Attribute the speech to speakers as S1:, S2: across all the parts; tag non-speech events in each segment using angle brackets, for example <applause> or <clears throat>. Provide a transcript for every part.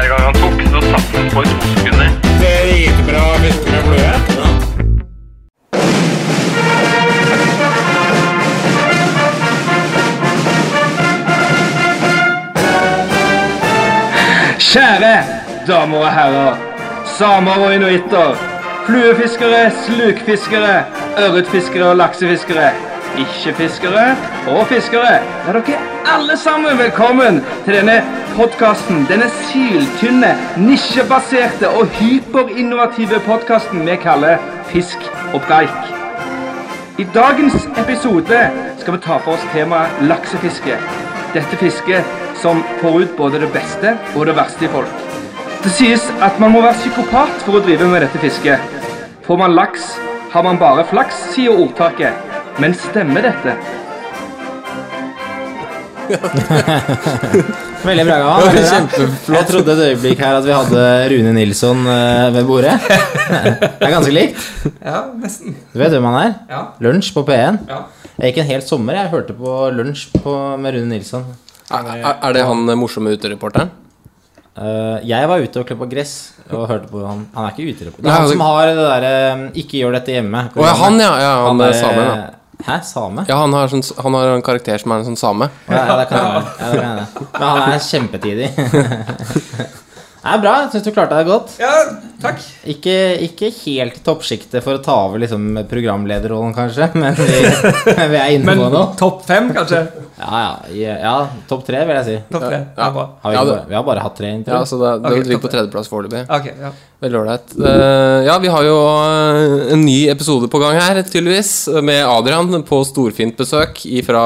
S1: Fjerde gang han tok, så satt han på i to sekunder.
S2: Kjære damer og herrer, samer og inuitter, fluefiskere, slukfiskere, ørretfiskere og laksefiskere, ikke-fiskere og fiskere. Er dere alle sammen velkommen til denne podkasten, denne syltynne, nisjebaserte og hyperinnovative podkasten vi kaller Fisk og preik. I dagens episode skal vi ta for oss temaet laksefiske. Dette fisket som får ut både det beste og det verste i folk. Det sies at man må være psykopat for å drive med dette fisket. Får man laks, har man bare flaks, sier ordtaket. Men stemmer dette? <laughs>
S3: Veldig bra, Gavan. Jeg trodde et øyeblikk her at vi hadde Rune Nilsson eh, ved bordet. <laughs> Det er ganske likt.
S4: Ja, nesten.
S3: Du vet hvem han er?
S4: Ja.
S3: Lunsj på P1.
S4: Ja.
S3: Jeg gikk en hel sommer jeg hørte på Lunsj med Rune Nilsson.
S5: Er, er, er det han eh, morsomme utereporteren?
S3: Uh, jeg var ute og klippa gress og hørte på han. Han er ikke utereporter. Det er han
S5: altså-
S3: som har det derre 'ikke gjør dette hjemme'.
S5: Oh, ja, han, ja. ja han,
S3: han
S5: er same, ja.
S3: Hæ, same?
S5: Ja, han har, sånn, han har en karakter som er en sånn same.
S3: Ja, ja, det kan hende. Ja. Men han er kjempetidig. <laughs> Det er bra. Jeg syns du klarte deg godt.
S4: Ja, takk.
S3: Ikke, ikke helt i toppsjiktet for å ta over liksom, programlederrollen, kanskje, <laughs> men vi, vi er inne
S4: Men
S3: på noe.
S4: topp fem, kanskje?
S3: Ja, ja, ja, ja topp tre, vil jeg si.
S4: Topp tre. Ja, bra.
S3: Har vi,
S5: Ja,
S3: bare, vi har bare hatt tre inntil.
S5: Ja, så det, det
S4: Ok,
S5: ligger på tredjeplass foreløpig.
S4: Okay, ja.
S5: Veldig ålreit. Uh, ja, vi har jo eh, en ny episode på gang her, tydeligvis, med Adrian på storfint besøk fra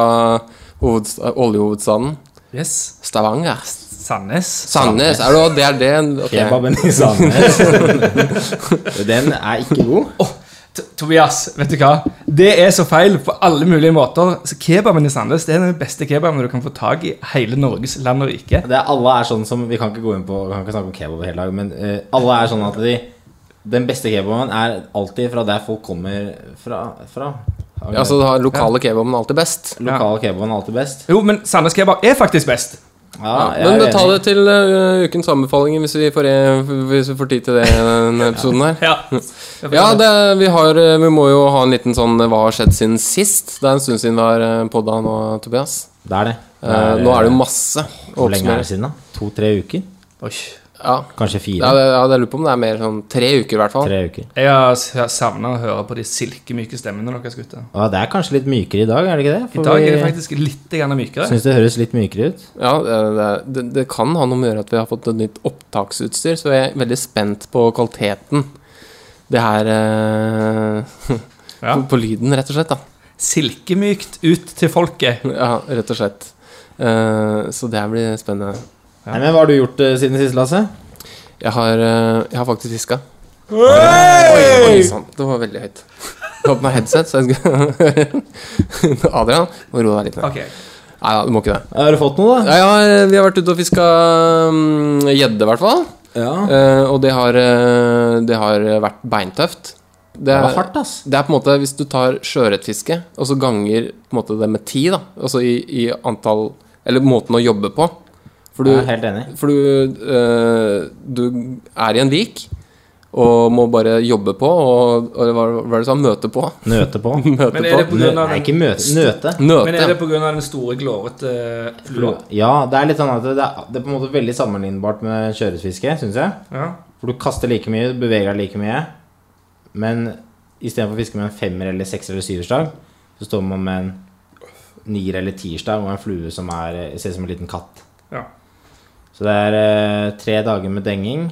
S5: oljehovedstaden
S4: Yes.
S5: Stavanger.
S4: Sandnes.
S5: Sandnes. Er det, det er det Okay.
S3: Kebaben i Sandnes. <laughs> Den er ikke god.
S4: Oh, Tobias, vet du hva? Det er så feil på alle mulige måter. Så Kebaben i Sandnes det er den beste kebaben du kan få tak i hele Norges land og rike.
S3: Det er, alle er sånn som Vi kan ikke gå inn på Vi kan ikke snakke om kebab hele dag, men uh, alle er sånn at de Den beste kebaben er alltid fra der folk kommer fra. fra.
S5: Ja, så du har lokale kebaben alltid best.
S3: Lokal kebaben er alltid best.
S4: Jo, men Sandnes kebab er faktisk best.
S3: Ja, jeg
S5: Men
S3: er
S5: ta det til uh, ukens anbefalinger hvis vi, får, hvis vi får tid til det i <laughs> denne episoden her.
S4: Ja.
S5: Ja, det, vi, har, eh, vi må jo ha en liten sånn eh, Hva har skjedd siden sist? Det er en stund siden vi har podda nå, Tobias.
S3: Det er det.
S5: Eh, nå er det jo masse
S3: Hvor lenge er det siden, da? To-tre uker?
S4: Oi.
S5: Ja.
S3: Kanskje
S5: Ja,
S3: fire?
S5: det, ja, det lurer på om det er mer sånn tre uker, i hvert fall.
S3: Tre uker.
S4: Jeg har savna å høre på de silkemyke stemmene deres, gutter.
S3: Ja, det er kanskje litt mykere i dag, er det ikke det?
S4: I dag er det faktisk litt grann mykere.
S3: Syns det høres litt mykere ut.
S5: Ja, det, det, det kan ha noe med å gjøre at vi har fått et nytt opptaksutstyr, så jeg er veldig spent på kvaliteten. Det her eh, <laughs>
S4: Ja.
S5: på, på lyden, rett og slett. da
S4: Silkemykt ut til folket.
S5: Ja, rett og slett. Eh, så det her blir spennende.
S3: Nei, men Hva har du gjort eh, siden sist, Lasse?
S5: Jeg har, eh, jeg har faktisk fiska. Oi, oi sann. Det var veldig høyt. Jeg har på meg headset, så jeg skal <laughs> Adrian, må roe deg litt ned.
S4: Ok.
S5: Nei da, du må ikke det.
S3: Har du fått noe, da?
S5: Ja, ja, vi har vært ute og fiska mm, gjedde, i hvert fall.
S3: Ja.
S5: Eh, og det har, eh, det har vært beintøft. Det
S3: Det
S5: er,
S3: var hardt, ass.
S5: det er på en måte hvis du tar sjøørretfiske, og så ganger på en måte det med ti, da. Altså i, i antall Eller måten å jobbe på. For du,
S3: Jeg er helt enig.
S5: for du, eh, du er i en vik og må bare jobbe på og, og hva hva er det du sa? Møte på?
S3: Nøte på. <laughs>
S5: Møte
S4: Men er det
S5: på.
S4: grunn av
S3: Nei,
S4: den
S3: ikke møte. Nøte.
S5: Nøte.
S4: Men er det pga. den store, glårete flua?
S3: Ja, det er litt sånn at det er, det er på en måte veldig sammenlignbart med kjøresfiske, syns jeg.
S4: Ja.
S3: For du kaster like mye, du beveger deg like mye. Men istedenfor å fiske med en femmer eller sekser eller syverstang, så står man med en nier eller tierstang og en flue som er, ser ut som en liten katt.
S4: Ja.
S3: Så det er eh, tre dager med denging.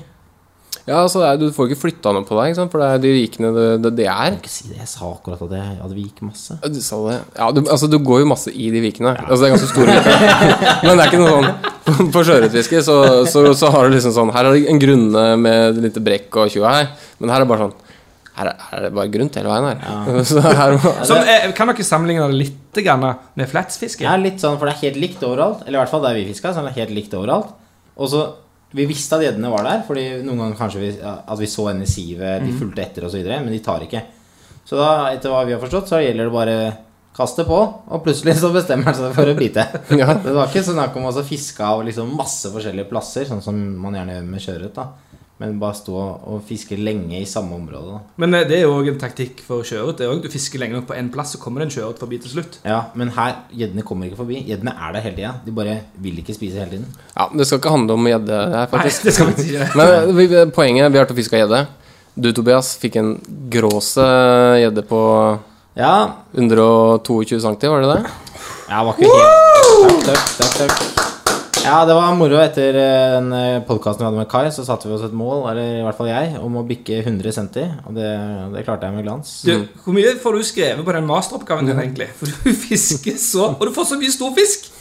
S5: Ja, altså, det er- du får ikke flytta noe på deg, ikke sant? for det er de vikene det, det, det er.
S3: Ikke si det, jeg sa akkurat at jeg hadde vik masse.
S5: Ja, Du sa det. Ja, du, altså, du går jo masse i de vikene. Altså, det er ganske store viker. <laughs> Men det er ikke noe sånn På sjøørretfiske så, så, så har du liksom sånn Her er det en grunne med litt brekk og tjua her, men her er det bare sånn her er, det bare grunt hele veien her. <laughs> Så her,
S4: Som, eh, kan dere sammenligne det litt grann med fletsfiske?
S3: Ja, litt sånn, for det er helt likt overalt. Eller i hvert fall der vi fiska, så er helt likt overalt. Og så Vi visste at gjeddene var der, fordi noen ganger kanskje vi, at vi så en i sivet, de fulgte etter osv., men de tar ikke. Så da, etter hva vi har forstått, så gjelder det bare kaste på, og plutselig så bestemmer han seg for å bite. <laughs>
S5: Ja.
S3: Det var ikke snakk om å fiske av liksom masse forskjellige plasser, sånn som man gjerne gjør med sjøørret. Men bare stå og fiske lenge i samme område. da.
S4: Men eh, det er jo òg en taktikk for sjøørret. Du fisker lenge nok på én plass, så kommer det en sjøørret forbi til slutt.
S3: Ja, men her, gjeddene kommer ikke forbi. Gjeddene er der hele tida. De bare vil ikke spise hele tiden.
S5: ja, det skal ikke handle om gjedde her, faktisk.
S4: Nei, det skal vi ikke gjøre <laughs>
S5: Men eh, poenget Vi har vært og fiska gjedde. Du, Tobias, fikk en gråse gjedde på
S3: Ja,
S5: 122 cm, var det det?
S3: Ja, det var ikke helt Takk, takk, takk, takk. Ja, det var moro etter eh, den podkasten vi hadde med Kai. Så satte vi oss et mål, eller i hvert fall jeg, om å bikke 100 centi. Og det, det klarte jeg med glans.
S4: Du, hvor mye får du skrevet på den masteroppgaven din, egentlig? For du fisker så Og du får så mye stor fisk!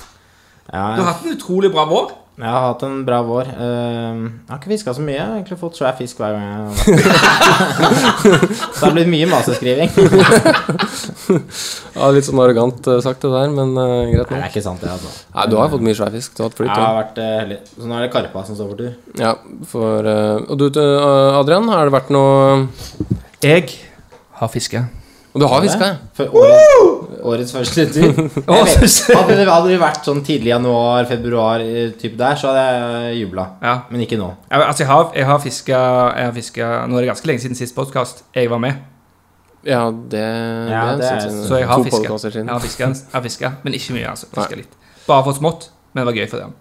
S3: Ja,
S4: Du har hatt en utrolig bra vår.
S3: Jeg har hatt en bra vår. Eh, Jeg har ikke fiska så mye. Jeg har egentlig fått svær fisk hver gang jeg <laughs> Så det har blitt mye maseskriving. <laughs>
S5: Ja, Litt sånn arrogant eh, sagt, det der, men uh, greit
S3: Nei, det er ikke sant, det, altså.
S5: Nei, du har fått mye svær fisk. Du har hatt flyt.
S3: Jeg har vært uh, heldig. Så nå er det Karpa som står for tur.
S5: Ja, for uh, Og du, Adrian, har det vært noe
S4: Jeg har fiska.
S5: Og du har fiska, ja?
S3: For året, årets første tur. <laughs> Jeg hadde, det, hadde det vært sånn tidlig januar, februar type typ der, så hadde jeg jubla.
S4: Ja.
S3: Men ikke nå.
S4: Ja, altså, jeg har, jeg har fiska Jeg har Nå er det ganske lenge siden sist podkast jeg var med.
S5: Ja, det,
S3: Ja,
S5: det
S3: det
S5: er sånn
S4: Så jeg har
S5: to
S4: fiska. Jeg har jeg fisket, men ikke mye. altså Fiska litt Bare fått smått, men det var gøy for dem.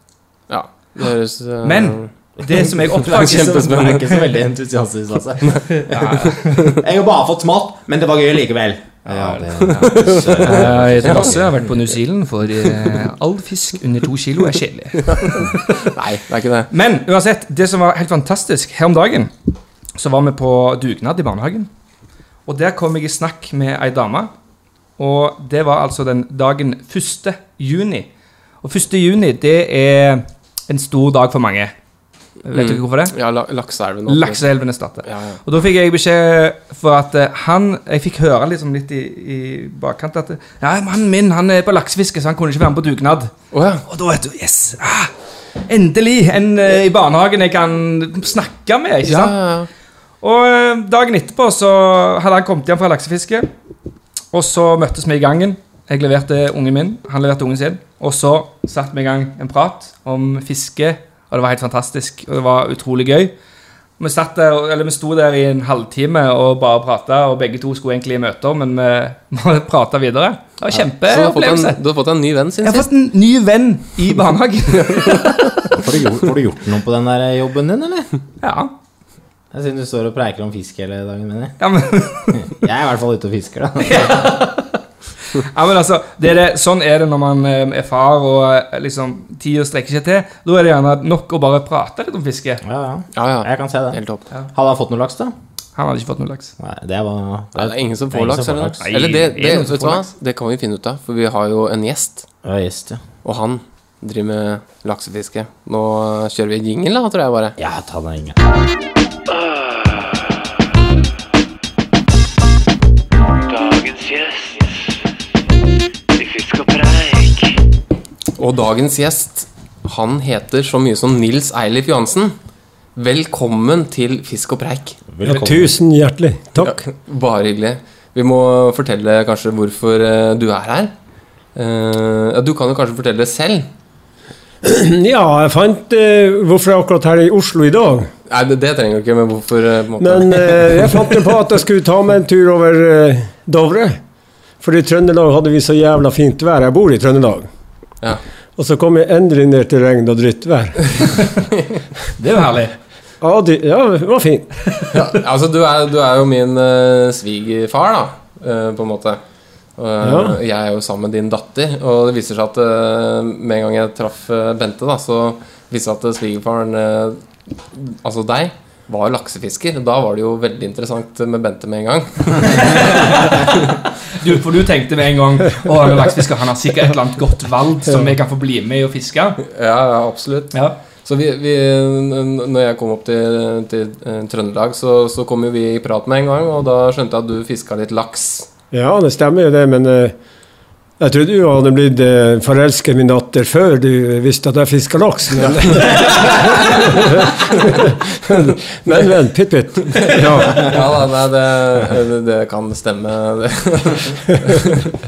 S5: Ja, det høres uh...
S4: Men det som jeg <laughs> oppdaget
S3: ikke så, <laughs> er ikke så veldig entusiastisk, altså. Jeg har bare fått smått, men det var gøy likevel. Ja, det,
S4: Jeg heter <laughs> Lasse, jeg har vært på New Zealand, for eh, all fisk under to kilo er kjedelig. <laughs>
S5: Nei, det er ikke det.
S4: Men uansett, det som var helt fantastisk Her om dagen så var vi på dugnad i barnehagen. Og der kom jeg i snakk med ei dame. Og det var altså den dagen 1. juni. Og 1. juni, det er en stor dag for mange. Vet dere hvorfor det?
S5: Ja, la, Lakseelven.
S4: Lakseelven erstatter.
S5: Ja, ja.
S4: Og da fikk jeg beskjed for at eh, han Jeg fikk høre liksom litt i, i bakkant at Ja, mannen min han er på laksefiske, så han kunne ikke være med på dugnad.
S5: Oh, ja.
S4: Og da vet du Yes! Ah, endelig en eh, i barnehagen jeg kan snakke med. ikke sant? Og eh, dagen etterpå så hadde han kommet hjem fra laksefiske. Og så møttes vi i gangen. Jeg leverte ungen min, han leverte ungen sin. Og så satte vi i gang en prat om fiske, og det var helt fantastisk. Og det var utrolig gøy. Vi, satt der, eller vi sto der i en halvtime og bare prata, og begge to skulle egentlig i møter, men vi <laughs> prata videre. Det var
S5: Så du har, fått en, du har fått en ny venn
S4: Jeg har fått en ny venn i barnehagen. <laughs>
S3: får, du gjort, får du gjort noe på den der jobben din, eller?
S4: ja.
S3: Jeg synes du står og preiker om fisk hele dagen, mener jeg.
S4: Ja, men,
S3: Jeg er i hvert fall ute og fisker, da. <laughs>
S4: ja, men altså, det er det, sånn er det når man eh, er far og eh, liksom tida strekker seg til. Da er det gjerne nok å bare prate litt om fiske.
S3: Ja, ja.
S5: Ja, ja.
S3: Jeg kan se det.
S5: Helt topp.
S3: Hadde han fått noe laks, da?
S4: Han hadde ikke fått noe laks.
S3: Nei, det var
S5: Nei, det er ingen som
S3: Det er
S5: får
S3: ingen
S5: laks,
S3: som får laks.
S4: Nei,
S5: Eller det,
S4: det
S5: det, vet du hva? Det kan vi finne ut av, for vi har jo en gjest.
S3: Ja, gjest ja.
S5: Og han driver med laksefiske. Nå kjører vi jingle, da, tror jeg bare.
S3: Ja, ta den ingen.
S1: Og
S5: dagens gjest, han heter så mye som Nils Eilif Johansen. Velkommen til Fisk og preik.
S3: Velkommen.
S6: Tusen hjertelig takk.
S5: Ja, bare hyggelig. Vi må fortelle kanskje hvorfor eh, du er her. Eh, du kan jo kanskje fortelle det selv. <clears throat>
S6: Ja, jeg fant uh, hvorfor jeg er akkurat her i Oslo i dag.
S5: Nei, det, det trenger du ikke, men hvorfor.
S6: Men uh, jeg fant det på at jeg skulle ta meg en tur over uh, Dovre. For i Trøndelag hadde vi så jævla fint vær. Jeg bor i Trøndelag.
S5: Ja.
S6: Og så kom jeg endelig ned til regn og drittvær. <laughs>
S4: Det er jo herlig.
S6: Ja, det, ja, det var fint. <laughs>
S5: Ja, altså, du er, du er jo min uh, svigerfar, da, uh, på en måte. Eh,
S6: Ja.
S5: Jeg er jo sammen med din datter, og det viser seg at uh, med en gang jeg traff Bente, da, så viste det seg at svigerfaren, altså deg, var laksefisker. Da var det jo veldig interessant med Bente med en gang. <laughs>
S4: Du, for du tenkte med en gang Å, han er laksefisker, han har sikkert et eller annet godt valg som vi kan få bli med i å fiske.
S5: Ja, ja absolutt.
S4: Ja.
S5: Så vi, vi, når jeg kom opp til, til eh, Trøndelag, så, så kom jo vi i prat med en gang, og da skjønte jeg at du fiska litt laks.
S6: Ja, det stemmer jo det, men eh, jeg trodde du hadde blitt uh, forelsket i min datter før du visste at jeg fiska laks. Men, <laughs> men, men, pytt, pytt. <laughs> Ja.
S5: Ja da, nei, det, det, det kan stemme. <laughs>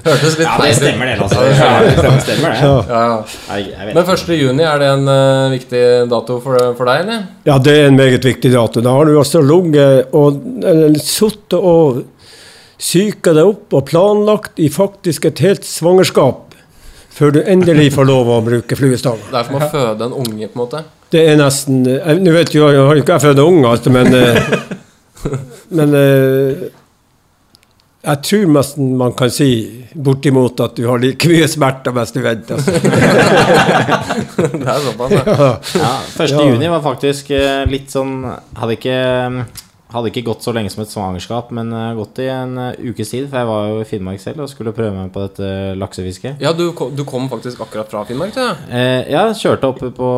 S5: Hørtes litt
S3: Ja, det stemmer det, altså. Ja, det stemmer det.
S6: Ja.
S5: Men 1. juni, er det en uh, viktig dato for, for deg, eller?
S6: ja, det er en meget viktig dato. Da har du altså ligget og sittet og psyka deg opp og planlagt i faktisk et helt svangerskap før du endelig får lov å bruke fluestang.
S5: Det er som å føde en unge, på en måte.
S6: Det er nesten eh, Nå vet jo, jeg har jo ikke jeg født unge, altså, men eh, Men eh, jeg tror nesten man kan si bortimot at du har like mye smerter mens du venter. Altså. <laughs>
S5: Det er såpass, ja.
S6: Ja.
S3: Ja, 1.
S6: Ja.
S3: juni var faktisk litt sånn Hadde ikke, hadde ikke gått så lenge som et svangerskap, men eh, gått i en eh, ukes tid. For jeg var jo i Finnmark selv og skulle prøve meg på dette laksefisket.
S5: Ja, du, du kom faktisk akkurat fra Finnmark, Ja,
S3: Eh, ja, kjørte opp på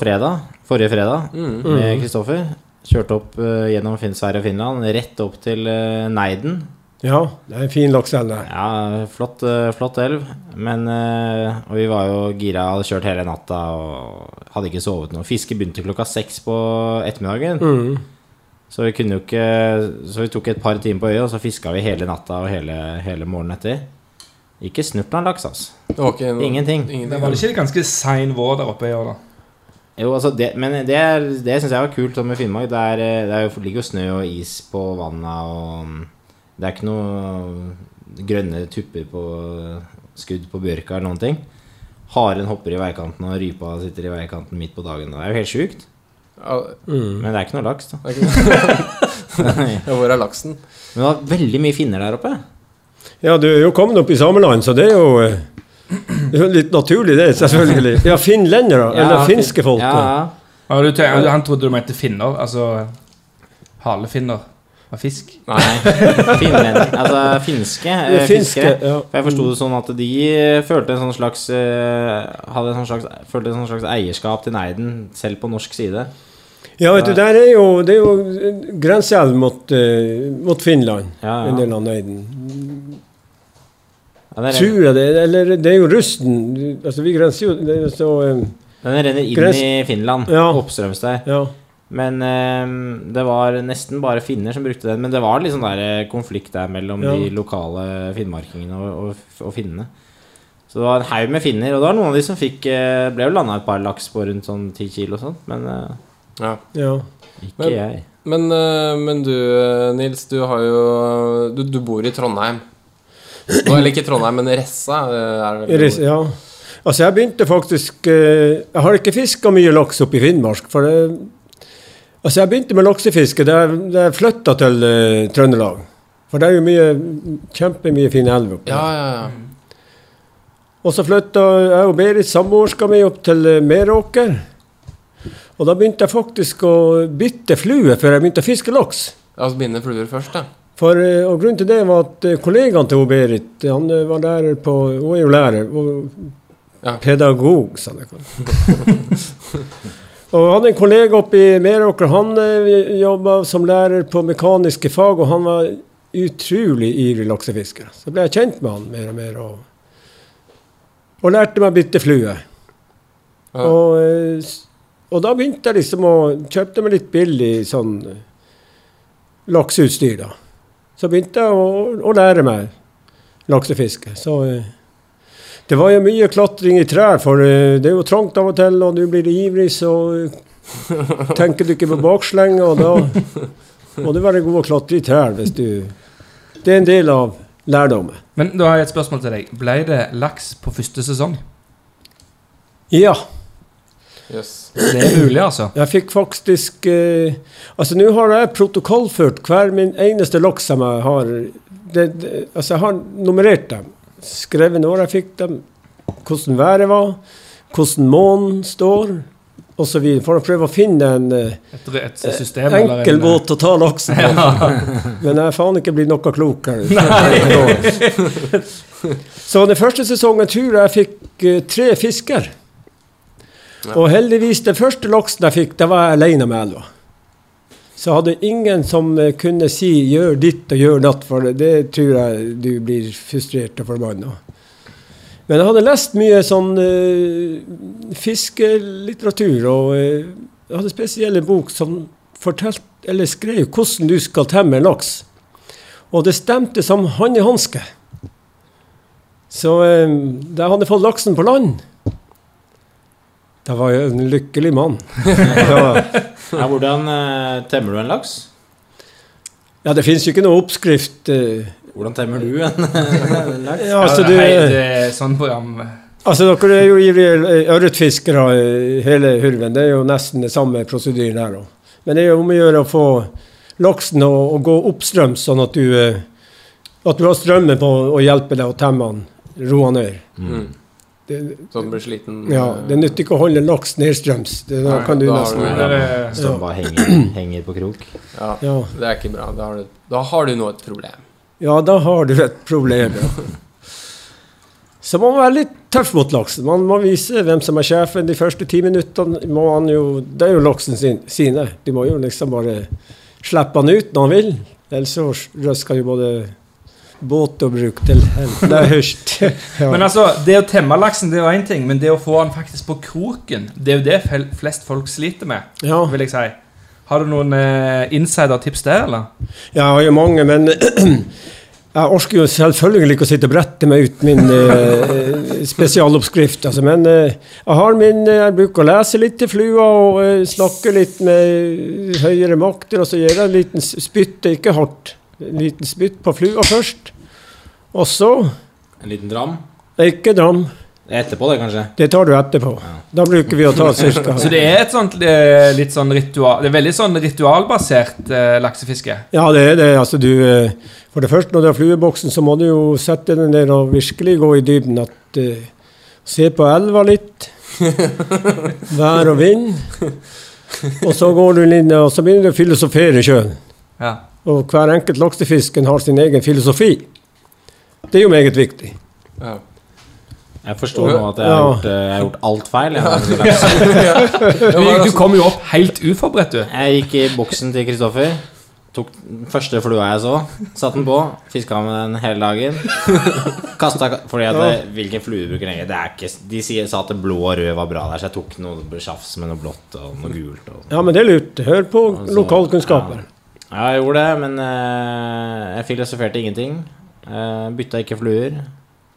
S3: fredag, forrige fredag,
S5: Mm.
S3: med Kristoffer. Kjørte opp eh, gjennom Finn, Sverige og Finland, rett opp til eh, Neiden.
S6: ja, det er en fin lakseelv der.
S3: Ja, flott, eh, flott elv. Men Og vi var jo gira, hadde kjørt hele natta og hadde ikke sovet noe. Fisket begynte klokka seks på ettermiddagen.
S6: Mm.
S3: Så vi kunne jo ikke Så vi tok et par timer på øya, og så fiska vi hele natta og hele, hele morgenen etter. Ikke snurten av laks, altså.
S5: Det var ikke
S3: Ingenting.
S5: ingenting.
S4: Men var det ikke ganske sein vår der oppe i år, da?
S3: Jo, altså det, men det, det syns jeg var kult med Finnmark. Det, er, det ligger jo snø og is på vannet, og det er ikke noe grønne tupper på skudd på bjørka eller noen ting. Haren hopper i veikanten, og rypa sitter i veikanten midt på dagen. Det er jo helt sjukt.
S5: Ja,
S6: Mm.
S3: Men det er ikke noe laks, da.
S5: det er ikke noe- <laughs> Ja, Hvor er laksen?
S3: Men det var veldig mye finner der oppe.
S6: Ja, du er jo kommet opp i sameland, så det er jo eh, det er litt naturlig, det, selvfølgelig. Ja, finlendere, eller finske folk.
S3: Ja, ja.
S4: Ja, du, han trodde du mente finner. Altså halefinner av fisk.
S3: Nei, finlend, altså finske eh,
S6: er finske,
S3: fiskere.
S6: ja.
S3: For jeg forsto det sånn at de følte en sånn slags eh, Hadde en sånn slags, følte en sånn slags eierskap til Neiden, selv på norsk side.
S6: Ja, vet du, der er jo, det er jo grenseelv mot, uh, mot Finland,
S3: Ja, ja.
S6: en del av Neiden.
S3: Ja, renner,
S6: Tror jeg det, eller det er jo Rusten. Altså, vi grenser jo det er så, eh,
S3: den renner inn
S6: Grens-
S3: i Finland,
S6: Ja.
S3: oppstrøms der.
S6: Ja.
S3: Men eh, det var nesten bare finner som brukte den. Men det var sånn der eh, konflikt der mellom
S6: Ja.
S3: de lokale finnmarkingene og, og, og finnene. Så det var en haug med finner, og det var noen av de som fikk eh, Ble jo landa et par laks på rundt sånn ti kilo og sånt, men eh,
S5: Ja.
S6: ja.
S3: ikke
S5: Men-
S3: jeg.
S5: Men, eh, men du, eh, Nils, du har jo Du, du bor i Trondheim. Nå, eller ikke Trondheim, men Ressa. eh, Er det vel
S6: ja. Altså, jeg begynte faktisk Jeg har ikke fiska mye laks oppe i Finnmark. For det, altså, jeg begynte med laksefiske da jeg, flytta til uh, Trøndelag. For det er jo mye kjempemye fin elver oppe.
S5: Ja, ja, ja.
S6: Og så flytta jeg og Berit, samboerska mi, opp til eh, Meråker. Og da begynte jeg faktisk å bytte flue før jeg begynte å fiske laks.
S5: Altså binde fluer først, da.
S6: For, eh, og grunnen til det var at eh, kollegaen til Berit Han eh, var lærer på Hun er jo lærer. Og
S5: Ja.
S6: Pedagog, sa jeg. og jeg hadde en kollega oppe i Meråker. Han jobba som lærer på mekaniske fag, og han var utrolig ivrig laksefisker. Så ble jeg kjent med han mer og mer. Og, og lærte meg å bytte flue.
S5: Ja.
S6: Og, og da begynte jeg liksom å Kjøpte meg litt billig sånn eh, lakseutstyr, da. Så begynte jeg å, å lære meg laksefiske. Så eh, det var jo mye klatring i trær, for eh, det er jo trangt av og til, og du blir ivrig, så <laughs> tenker du ikke på baksleng, og da må du være god å klatre i trær hvis du Det er en del av lærdommen.
S4: Men da har jeg et spørsmål til deg. Ble det laks på første sesong?
S6: Ja.
S5: Jøss.
S4: Det er mulig, altså.
S6: Jeg fikk faktisk eh, Altså, nå har jeg protokollført hver min eneste laks som jeg har det, det, Altså, jeg har nummerert dem. Skrevet når jeg fikk dem, hvordan været var, hvordan månen står, videre, for å prøve å finne en eh,
S4: Et, et system eller
S6: enkel
S4: en-
S6: båt å ta laksen på. <laughs> Men jeg er faen ikke blitt noe klokere. <laughs> Så den første sesongen tror jeg jeg fikk eh, tre fisker. Og heldigvis, det første laksen jeg fikk, det var jeg alene med elva. Så hadde ingen som eh, kunne si 'gjør ditt og gjør datt', for det, tror jeg du blir frustrert og forbanna. Men jeg hadde lest mye sånn uh, fiskelitteratur, og uh, jeg hadde spesielle bok som fortalte, eller skrev hvordan du skal temme en laks. Og det stemte som hånd i hanske. Så uh, da jeg hadde fått laksen på land, da var jeg en lykkelig mann. <laughs> ja,
S3: Ja, hvordan eh, temmer du en laks?
S6: ja, det fins jo ikke noe oppskrift. eh.
S3: Hvordan temmer du en, <laughs> en laks?
S6: Ja, altså, du,
S4: hei, sånn program
S6: altså, dere er jo ivrige ørretfiskere, eh, hele hurven. Det er jo nesten det samme prosedyren her òg. Men det er jo om å gjøre å få laksen å, å gå oppstrøms, sånn at du, eh, at du har strømmen på å hjelpe deg å temme den, roe den ned.
S5: Mm.
S6: Det,
S5: Så den blir sliten.
S6: ja, det nytter ikke å holde laks nedstrøms. Det, da
S5: Nei,
S6: kan du
S5: da
S6: nesten
S5: du-
S4: det er,
S3: Som bare henger, <clears throat> henger på krok?
S5: Ja,
S6: ja.
S5: det er ikke bra. Da har du, da har du nå et problem.
S6: ja, da har du et problem. <laughs> Så man må være litt tøff mot laksen. Man må vise hvem som er sjefen. De første ti minuttene må han jo Det er jo laksen sin, sine. Du må jo liksom bare slippe han ut når han vil. Ellers så røsker jo både båt og bruk til helvete Det høst. <laughs> Ja.
S4: Men altså, det å temme laksen det er én ting, men det å få den faktisk på kroken, det er jo det flest folk sliter med,
S6: ja.
S4: vil jeg si. Har du noen eh, insider-tips der, eller?
S6: Ja, jeg har jo mange, men <clears throat> jeg orker jo selvfølgelig ikke å sitte og brette meg ut min eh, <laughs> spesialoppskrift. Altså, men eh, jeg har min eh, Jeg bruker å lese litt til flua og eh, snakke litt med høyere makter, og så gjør jeg en liten spytte, ikke hardt. En liten spytt på flua først. Og så
S3: En liten dram?
S6: Ikke dram.
S3: Etterpå, det, kanskje?
S6: Det tar du etterpå. Da bruker vi å ta ca. <laughs>
S4: Så det er et sånt eh, litt sånn ritual Det er veldig sånn ritualbasert eh, laksefiske.
S6: Ja, det er det. Altså, du, eh, for det første, når du har flueboksen, så må du jo sette den ned og virkelig gå i dybden. At, uh, se på elva litt. <laughs> Vær og vind. Og så går du inn og så begynner du å filosofere sjøen.
S4: Ja.
S6: Og hver enkelt laksefisken har sin egen filosofi. Det er jo meget viktig.
S5: Ja.
S3: Jeg forstår nå at jeg har
S6: Ja.
S3: gjort, eh, jeg har gjort alt feil. Jeg, <laughs>
S4: Du, du kom jo opp helt uforberedt, du.
S3: jeg gikk i boksen til Kristoffer. Tok den første flua jeg så, satte den på, fiska med den hele dagen. Kasta Fordi at det, Hvilken flue bruker lenger? Det er ikke, de sier, sa at det blå og rød var bra der, så jeg tok noe sjafs med noe blått og noe gult. Og.
S6: Ja, men det er lurt. Hør på
S3: Altså,
S6: lokalkunnskaper.
S3: Ja, jeg gjorde det, men eh, jeg filosoferte ingenting. Uh, bytta ikke fluer.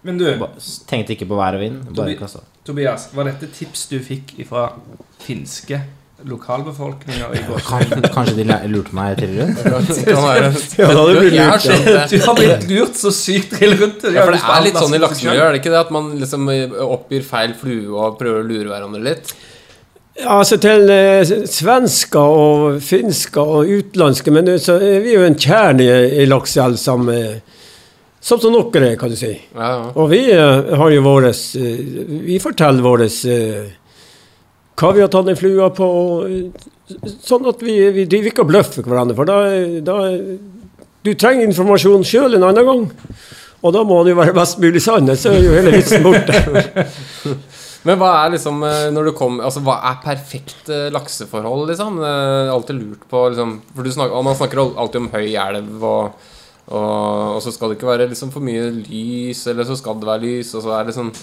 S4: Men du,
S3: Ba- Tenkte ikke på vær og vind. Bare
S4: Tobi-
S3: kasta.
S4: Tobias, var dette tips du fikk fra finske lokalbefolkninger i går? <laughs>
S3: Kan, kanskje de læ- lurte meg?
S5: Kan være.
S6: Ja, da hadde du blitt
S5: Jeg har
S6: lurt. Ja.
S5: skjønt det.
S4: Du har blitt lurt så sykt trill rundt det.
S5: Ja, for det er litt sånn i laksemiljøet, er det ikke det? At man liksom oppgir feil flue og prøver å lure hverandre litt?
S6: Altså til eh, svensker og finsker og utenlandske, men det- så er vi jo en kjerne i, i lakseelv som eh, Som dere er, kan du si.
S5: Ja, ja.
S6: Og vi eh, har jo våres eh, Vi forteller våres eh, hva vi har tatt en flue på. eh, Sånn at vi, vi driver ikke og bløffer hverandre, for da, da Du trenger informasjon sjøl en annen gang. Og da må han jo være best mulig sann, ellers er jo hele vitsen borte. <laughs>
S5: Men hva er liksom eh, når du kom, altså hva er perfekt eh, lakseforhold, liksom? Jeg alltid lurt på liksom, For du snakker, man snakker alltid om høy elv, og, og, og så skal det ikke være liksom for mye lys, eller så skal det være lys, og så er det sånn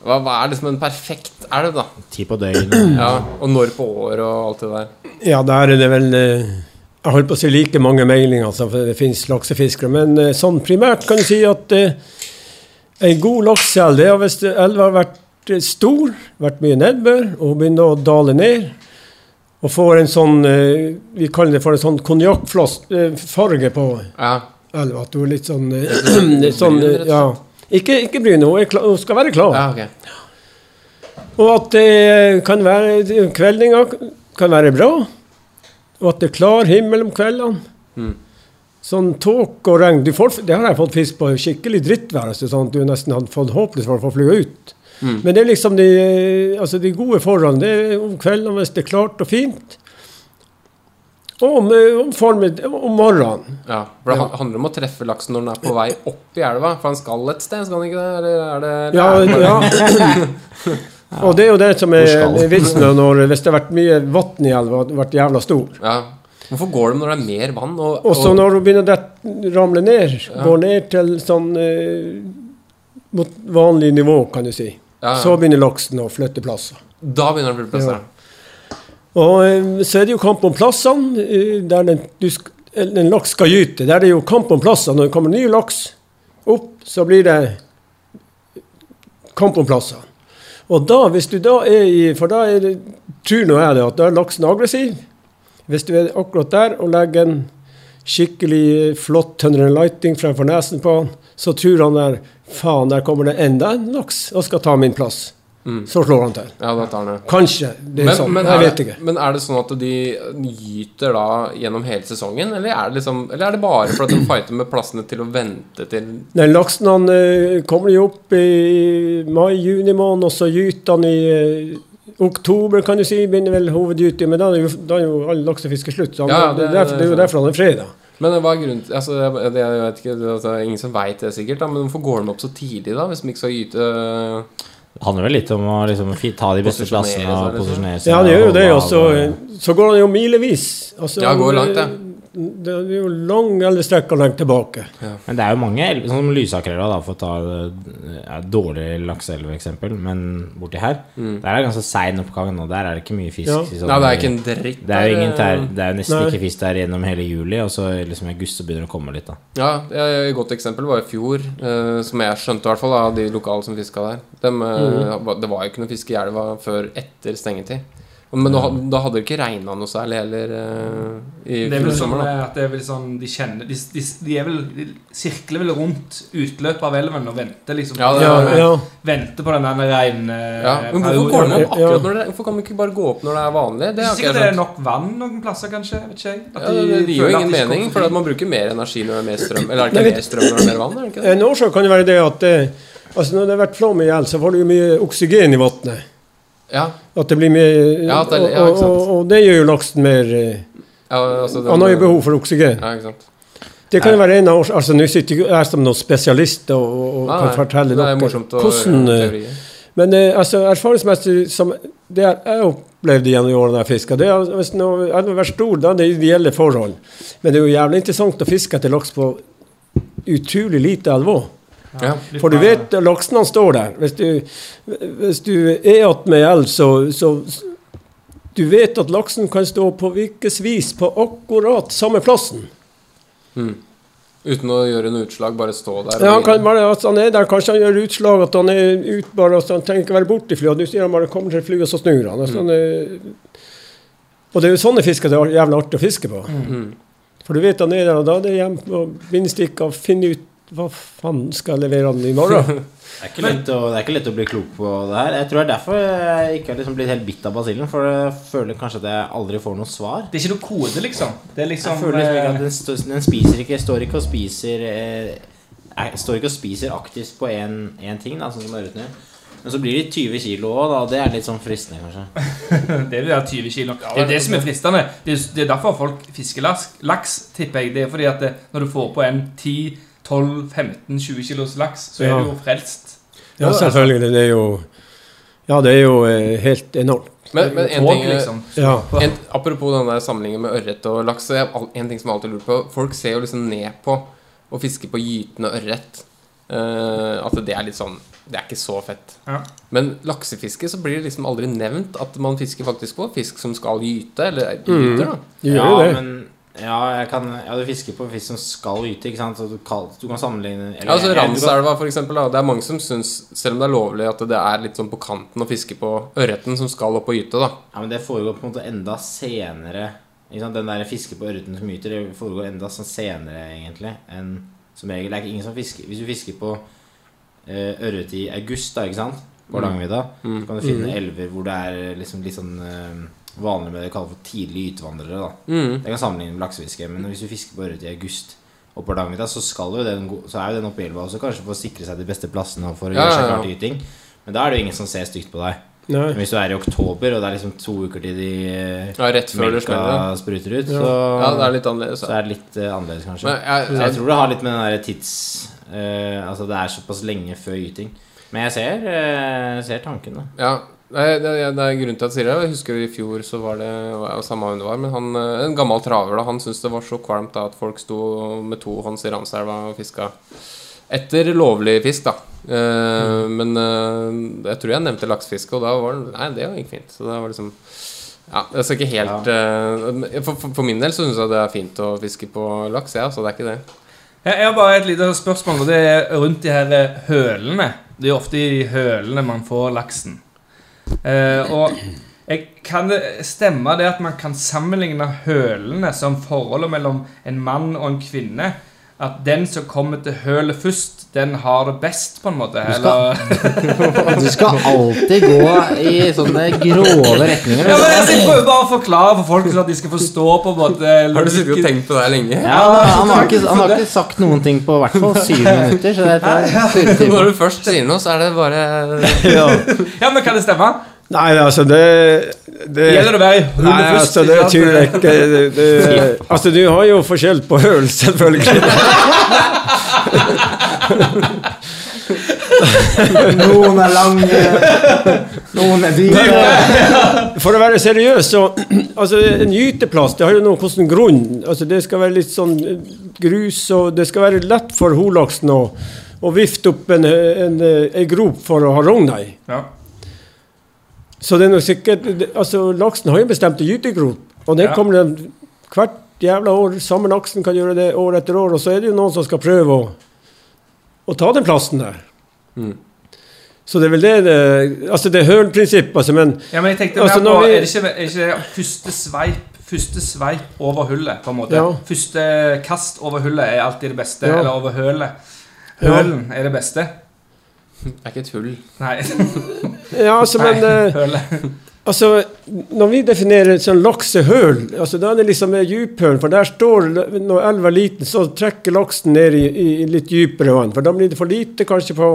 S5: hva, hva er liksom en perfekt elv, da?
S3: Ti på døgnet. <clears throat>
S5: Ja, Og når på året og alt det der.
S6: Ja, der er det vel eh, Jeg holdt på å si like mange meilinger som det finnes laksefiskere. Men eh, sånn primært kan du si at eh, en god lakseelv det er hvis elva har vært eh, stor, vært mye nedbør, og begynner å dale ned. Og får en sånn eh, Vi kaller det for en sånn konjakkfarge på
S5: Ja,
S6: elva. At du er litt sånn, eh, <clears throat> sånn eh, Ja. Ikke, ikke brun, hun, hun skal være klar.
S5: ja okay.
S6: Og at det kan være Kveldinga kan være bra. Og at det er klar himmel om kveldene.
S5: Mm.
S6: Sånn tåke og regn Det har jeg fått fisk på skikkelig drittvær. altså, Sånn at du nesten hadde fått håpløst for å få flua ut. Men det er liksom de, altså de gode forholdene. Det er om kvelden hvis det er klart og fint. Og om, eh, om, formid- om morgenen.
S5: Ja, for Det ja. handler om å treffe laksen når den er på vei opp i elva. For han skal et sted, skal han ikke det? Eller er det
S6: Ja, <laughs> ja. Og det er jo det som er, vitsen når, hvis det har vært mye vann i elva, har vært jævla stor.
S5: Ja. Hvorfor går de når det er mer vann? Og,
S6: Og så når hun begynner å ramle ned, går ned til sånn eh, mot vanlig nivå, kan du si,
S5: ja, ja.
S6: så begynner laksen å flytte plasser.
S5: Da begynner det å flytte plasser.
S6: Ja. Og eh, så er det jo kamp om plassene, eh, der den, du sk eller en laks skal gyte. Der er det jo kamp om plasser. Når det kommer ny laks opp, så blir det kamp om plasser. Og da, hvis du da er i For da er det, tror nå jeg det, at da er laksen aggressiv. Hvis du er akkurat der og legger en skikkelig flott Thunder and Lighting fremfor nesen på han, så tror han der Faen, der kommer det enda en laks og skal ta min plass.
S5: Mm.
S6: Så slår han til.
S5: Ja, det.
S6: Kanskje. Det er
S5: Men,
S6: sånn.
S5: men,
S6: jeg
S5: er
S6: vet ikke.
S5: men er det sånn at de gyter da gjennom hele sesongen? Eller er det, liksom, eller er det bare for at de <clears throat> fighter med plassene til å vente til
S6: Nei, laksen han eh, kommer jo opp i mai-juni måned, og så gyter han i eh, oktober, kan du si. Begynner vel hovedgyting, men da er jo, da er jo all laksefiske slutt. Så han,
S5: Ja,
S6: det,
S5: det-
S6: er derfor, det er jo derfor han er freda.
S5: Men hva er grunnen til altså, jeg, det, jeg vet ikke, det, er Ingen som veit det sikkert, da, men hvorfor går den opp så tidlig, da? Hvis de ikke skal yte
S3: Det handler vel litt om å liksom, ta de beste plassene og
S5: liksom.
S3: posisjonere seg.
S6: Ja, det gjør jo det, og så,
S3: av, og-
S6: så går han jo milevis. Altså,
S5: Ja, går langt, ja.
S6: Det er jo lang elvestrekk og langt tilbake.
S3: Men det er jo mange elver, sånn som Lysakerelva, da, for å ta ja, et dårlig lakseelveksempel, men borti her
S5: Mm.
S3: Der er det ganske sein oppgang og Der er det ikke mye fisk.
S6: Ja.
S3: sånn-
S5: Nei, det er ikke en dritt.
S3: det er jo
S5: der, eh.
S3: det er jo nesten
S6: Nei.
S3: ikke fisk der gjennom hele juli, og så liksom i august så begynner det å komme litt, da.
S5: Ja, et godt eksempel var i fjor, eh, som jeg skjønte i hvert fall av de lokale som fiska der. Dem, eh,
S6: Mm.
S5: Det var jo ikke noe fiske i elva før etter stengetid. Men da, da hadde det ikke regna noe særlig heller eh, i
S4: Det
S5: fjor
S4: sånn
S5: sommer. da
S4: at det er vel sånn De kjenner De, de, de er vel De sirkler vel rundt utløpet av elven og venter liksom
S5: Ja, det-
S6: Ja, ja.
S4: Venter på den der rein...
S5: Ja, men hvorfor går de opp
S6: Ja.
S5: akkurat når det Hvorfor kan vi ikke bare gå opp når det er vanlig? Det er
S4: Sikkert det er nok vann noen plasser, kanskje. Vet ikke jeg. At
S5: Ja, det, det gir jo ingen mening, for at man bruker mer energi når det er mer strøm. Eller er det ikke mer strøm når det er mer vann? Er det ikke det?
S6: En årsak kan jo være det at eh, altså når det har vært flom i hjel, så får du jo mye oksygen i vannet.
S5: Ja,
S6: At det blir mer
S5: Ja, det- ja, og,
S6: og, og det gjør jo laksen mer eh,
S5: ja altså
S6: Han har jo behov for oksygen.
S5: Ja, ikke sant.
S6: Det kan jo være en av års... Altså, Nå sitter jeg som noen spesialist og, og
S5: Nei,
S6: kan fortelle
S5: er
S6: dere hvordan eh,
S5: teorier.
S6: Men eh, altså, erfaringsmessig som det jeg opplevde gjennom årene jeg fiska det er, Hvis noe hadde vært stor, da er det ideelle forhold. Men det er jo jævlig interessant å fiske etter laks på utrolig lite alvor.
S5: Ja.
S6: For du vet, laksen han står der. Hvis du, hvis du er attmed elv, så, så Du vet at laksen kan stå på hvilket vis på akkurat samme plassen.
S5: Uten å gjøre noe utslag, bare stå der.
S6: Ja, han kan bare at han er der, kanskje han gjør utslag at han er ut bare, at han trenger ikke være borti flyet. Du sier han bare kommer til flyet, og så snur han. Altså, han er, og det er jo sånne fisker det er jævlig artig å fiske på.
S5: Mm.
S6: For du vet han er der, og da er det hjem og bindestikk og finne ut hva faen skal jeg levere han i morgen. <laughs>
S3: Det er, ikke lett å, det er ikke lett å bli klok på det her. Jeg tror det er derfor jeg ikke har liksom blitt helt bitt av basillen. For jeg føler kanskje at jeg aldri får noe svar.
S4: Det er ikke noe kode, liksom. Det er liksom
S3: Jeg føler liksom ikke
S4: eh,
S3: at den, stå, den spiser ikke Står ikke og spiser eh, jeg Står ikke og spiser aktivt på én ting, da, sånn som ørreten gjør. Men så blir de 20 kilo òg, da. Det er litt sånn fristende, kanskje. <laughs>
S4: Det er jo der 20 kilo. Det er jo det som er fristende. Det er, er derfor folk fisker laks, laks, tipper jeg. Det er fordi at det, når du får på en 10-12-15-20 kilos laks, så er
S6: Ja.
S4: du jo frelst.
S6: Ja, selvfølgelig. Det er jo Ja, det er jo eh, helt enormt.
S5: Men, men en ting,
S4: liksom.
S6: Ja.
S5: en, apropos den der sammenligningen med ørret og laks så jeg, En ting som jeg alltid lurer på Folk ser jo liksom ned på å fiske på gytende ørret. Uh, at det er litt sånn Det er ikke så fett.
S4: Ja.
S5: Men laksefiske så blir det liksom aldri nevnt at man fisker faktisk på fisk som skal gyte. Eller gyter, da.
S6: Du
S3: ja,
S6: det.
S3: men ja, jeg kan Ja, du fisker på fisk som skal gyte, ikke sant? Så du, kan, du kan sammenligne eller-
S5: Ja, altså Ramselva, for eksempel. Da. Det er mange som syns, selv om det er lovlig, at det er litt sånn på kanten å fiske på ørreten som skal opp og gyte. da
S3: Ja, men det foregår på en måte enda senere. Ikke sant? Den der fiske på ørreten som gyter, det foregår enda sånn senere, egentlig. Enn som regel. Det er ikke ingen som fisker Hvis du fisker på eh, ørret i august, da, ikke sant? På
S5: langvidda,
S3: Hardangervidda,
S5: Mm.
S3: så kan du finne elver hvor det er liksom litt sånn eh, vanlig med det vi kaller for tidlige ytevandrere da
S5: Mm.
S3: Det kan sammenligne med laksefiske, men hvis du fisker på ørret i august og på Hardangervidda, så, så er jo den oppe i elva også, kanskje for å sikre seg de beste plassene for å gjøre seg klar til gyting. Men da er det jo ingen som ser stygt på deg.
S6: Nei.
S3: Men hvis du er i oktober, og det er liksom to uker til de
S5: Ja, rett før
S3: melka spruter ut,
S6: Ja.
S3: så,
S5: Ja, det er litt annerledes.
S3: så er det litt uh, annerledes, kanskje.
S5: Jeg,
S3: jeg
S5: jeg,
S3: tror det har litt med den der tids... Uh, altså det er såpass lenge før gyting. Men jeg ser, uh, ser tanken, da.
S5: ja, det, det, det er grunnen til at jeg sier det. Jeg husker i fjor så var det samme hvem det var, men han, eh, en gammel traver da, han syntes det var så kvalmt da at folk sto med to hånds i Ramselva og fiska etter lovlig fisk, da. Eh, Men eh, jeg tror jeg nevnte laksefiske, og da var det Nei, det gikk fint. Så det var liksom Ja, jeg skal ikke helt eh, for, for, for min del så syns jeg det er fint å fiske på laks, ja, så det er ikke det.
S4: Jeg jeg har bare et lite spørsmål, og det er rundt de her eh, hølene. Det er ofte i hølene man får laksen. Eh, og jeg, kan det stemme det at man kan sammenligne hølene som forholdet mellom en mann og en kvinne? At den som kommer til hølet først, den har det best, på en måte?
S3: skal- <laughs> Du skal alltid gå i sånne grove retninger.
S4: Ja, men jeg prøver bare å forklare for folk så at de skal forstå på en måte
S5: Har du sittet og tenkt på det lenge?
S3: Ja, han, har ikke, han har <laughs> ikke sagt noen ting på i hvert fall syv minutter, så det er et
S5: Når du først sier noe, så er det bare <laughs>
S6: Ja.
S4: Ja, men kan det stemme?
S6: Nei, altså det, det
S4: Gjelder å være i
S6: Nei, altså det
S4: er tydelig
S6: tror jeg ikke. Det, det, <laughs> altså du har jo forskjell på høl, selvfølgelig. <laughs>
S3: Noen er lange, noen er dyre.
S6: For å være seriøs, så altså En gyteplass det har jo noe hvordan grunn altså Det skal være litt sånn grus, og det skal være lett for holaksen å, å vifte opp en, en, en grop for å ha rogna i.
S4: Ja.
S6: Så det er nok sikkert Altså, laksen har jo bestemte gytegrop, og den
S4: Ja.
S6: kommer den hvert jævla år. Samme laksen kan gjøre det år etter år, og så er det jo noen som skal prøve å, å ta den plassen der.
S5: Mm.
S6: Så det er vel det det Altså, det er hølprinsipp, altså, men
S4: Ja, men jeg tenkte
S6: Altså,
S4: på
S6: vi-
S4: Er det ikke, er det ikke første sveip Første sveip over hullet, på en måte?
S6: Ja.
S4: Første kast over hullet er alltid det beste.
S6: Ja.
S4: Eller over hølet. Hølen er det beste.
S5: Det er ikke et hull.
S4: Nei. <laughs>
S6: Ja, altså, men
S4: Nei,
S6: eh. Altså, når vi definerer sånn laksehull, altså da er det liksom djuphøl, for der står Når elva er liten, så trekker laksen ned i, i litt dypere vann, for da blir det for lite kanskje på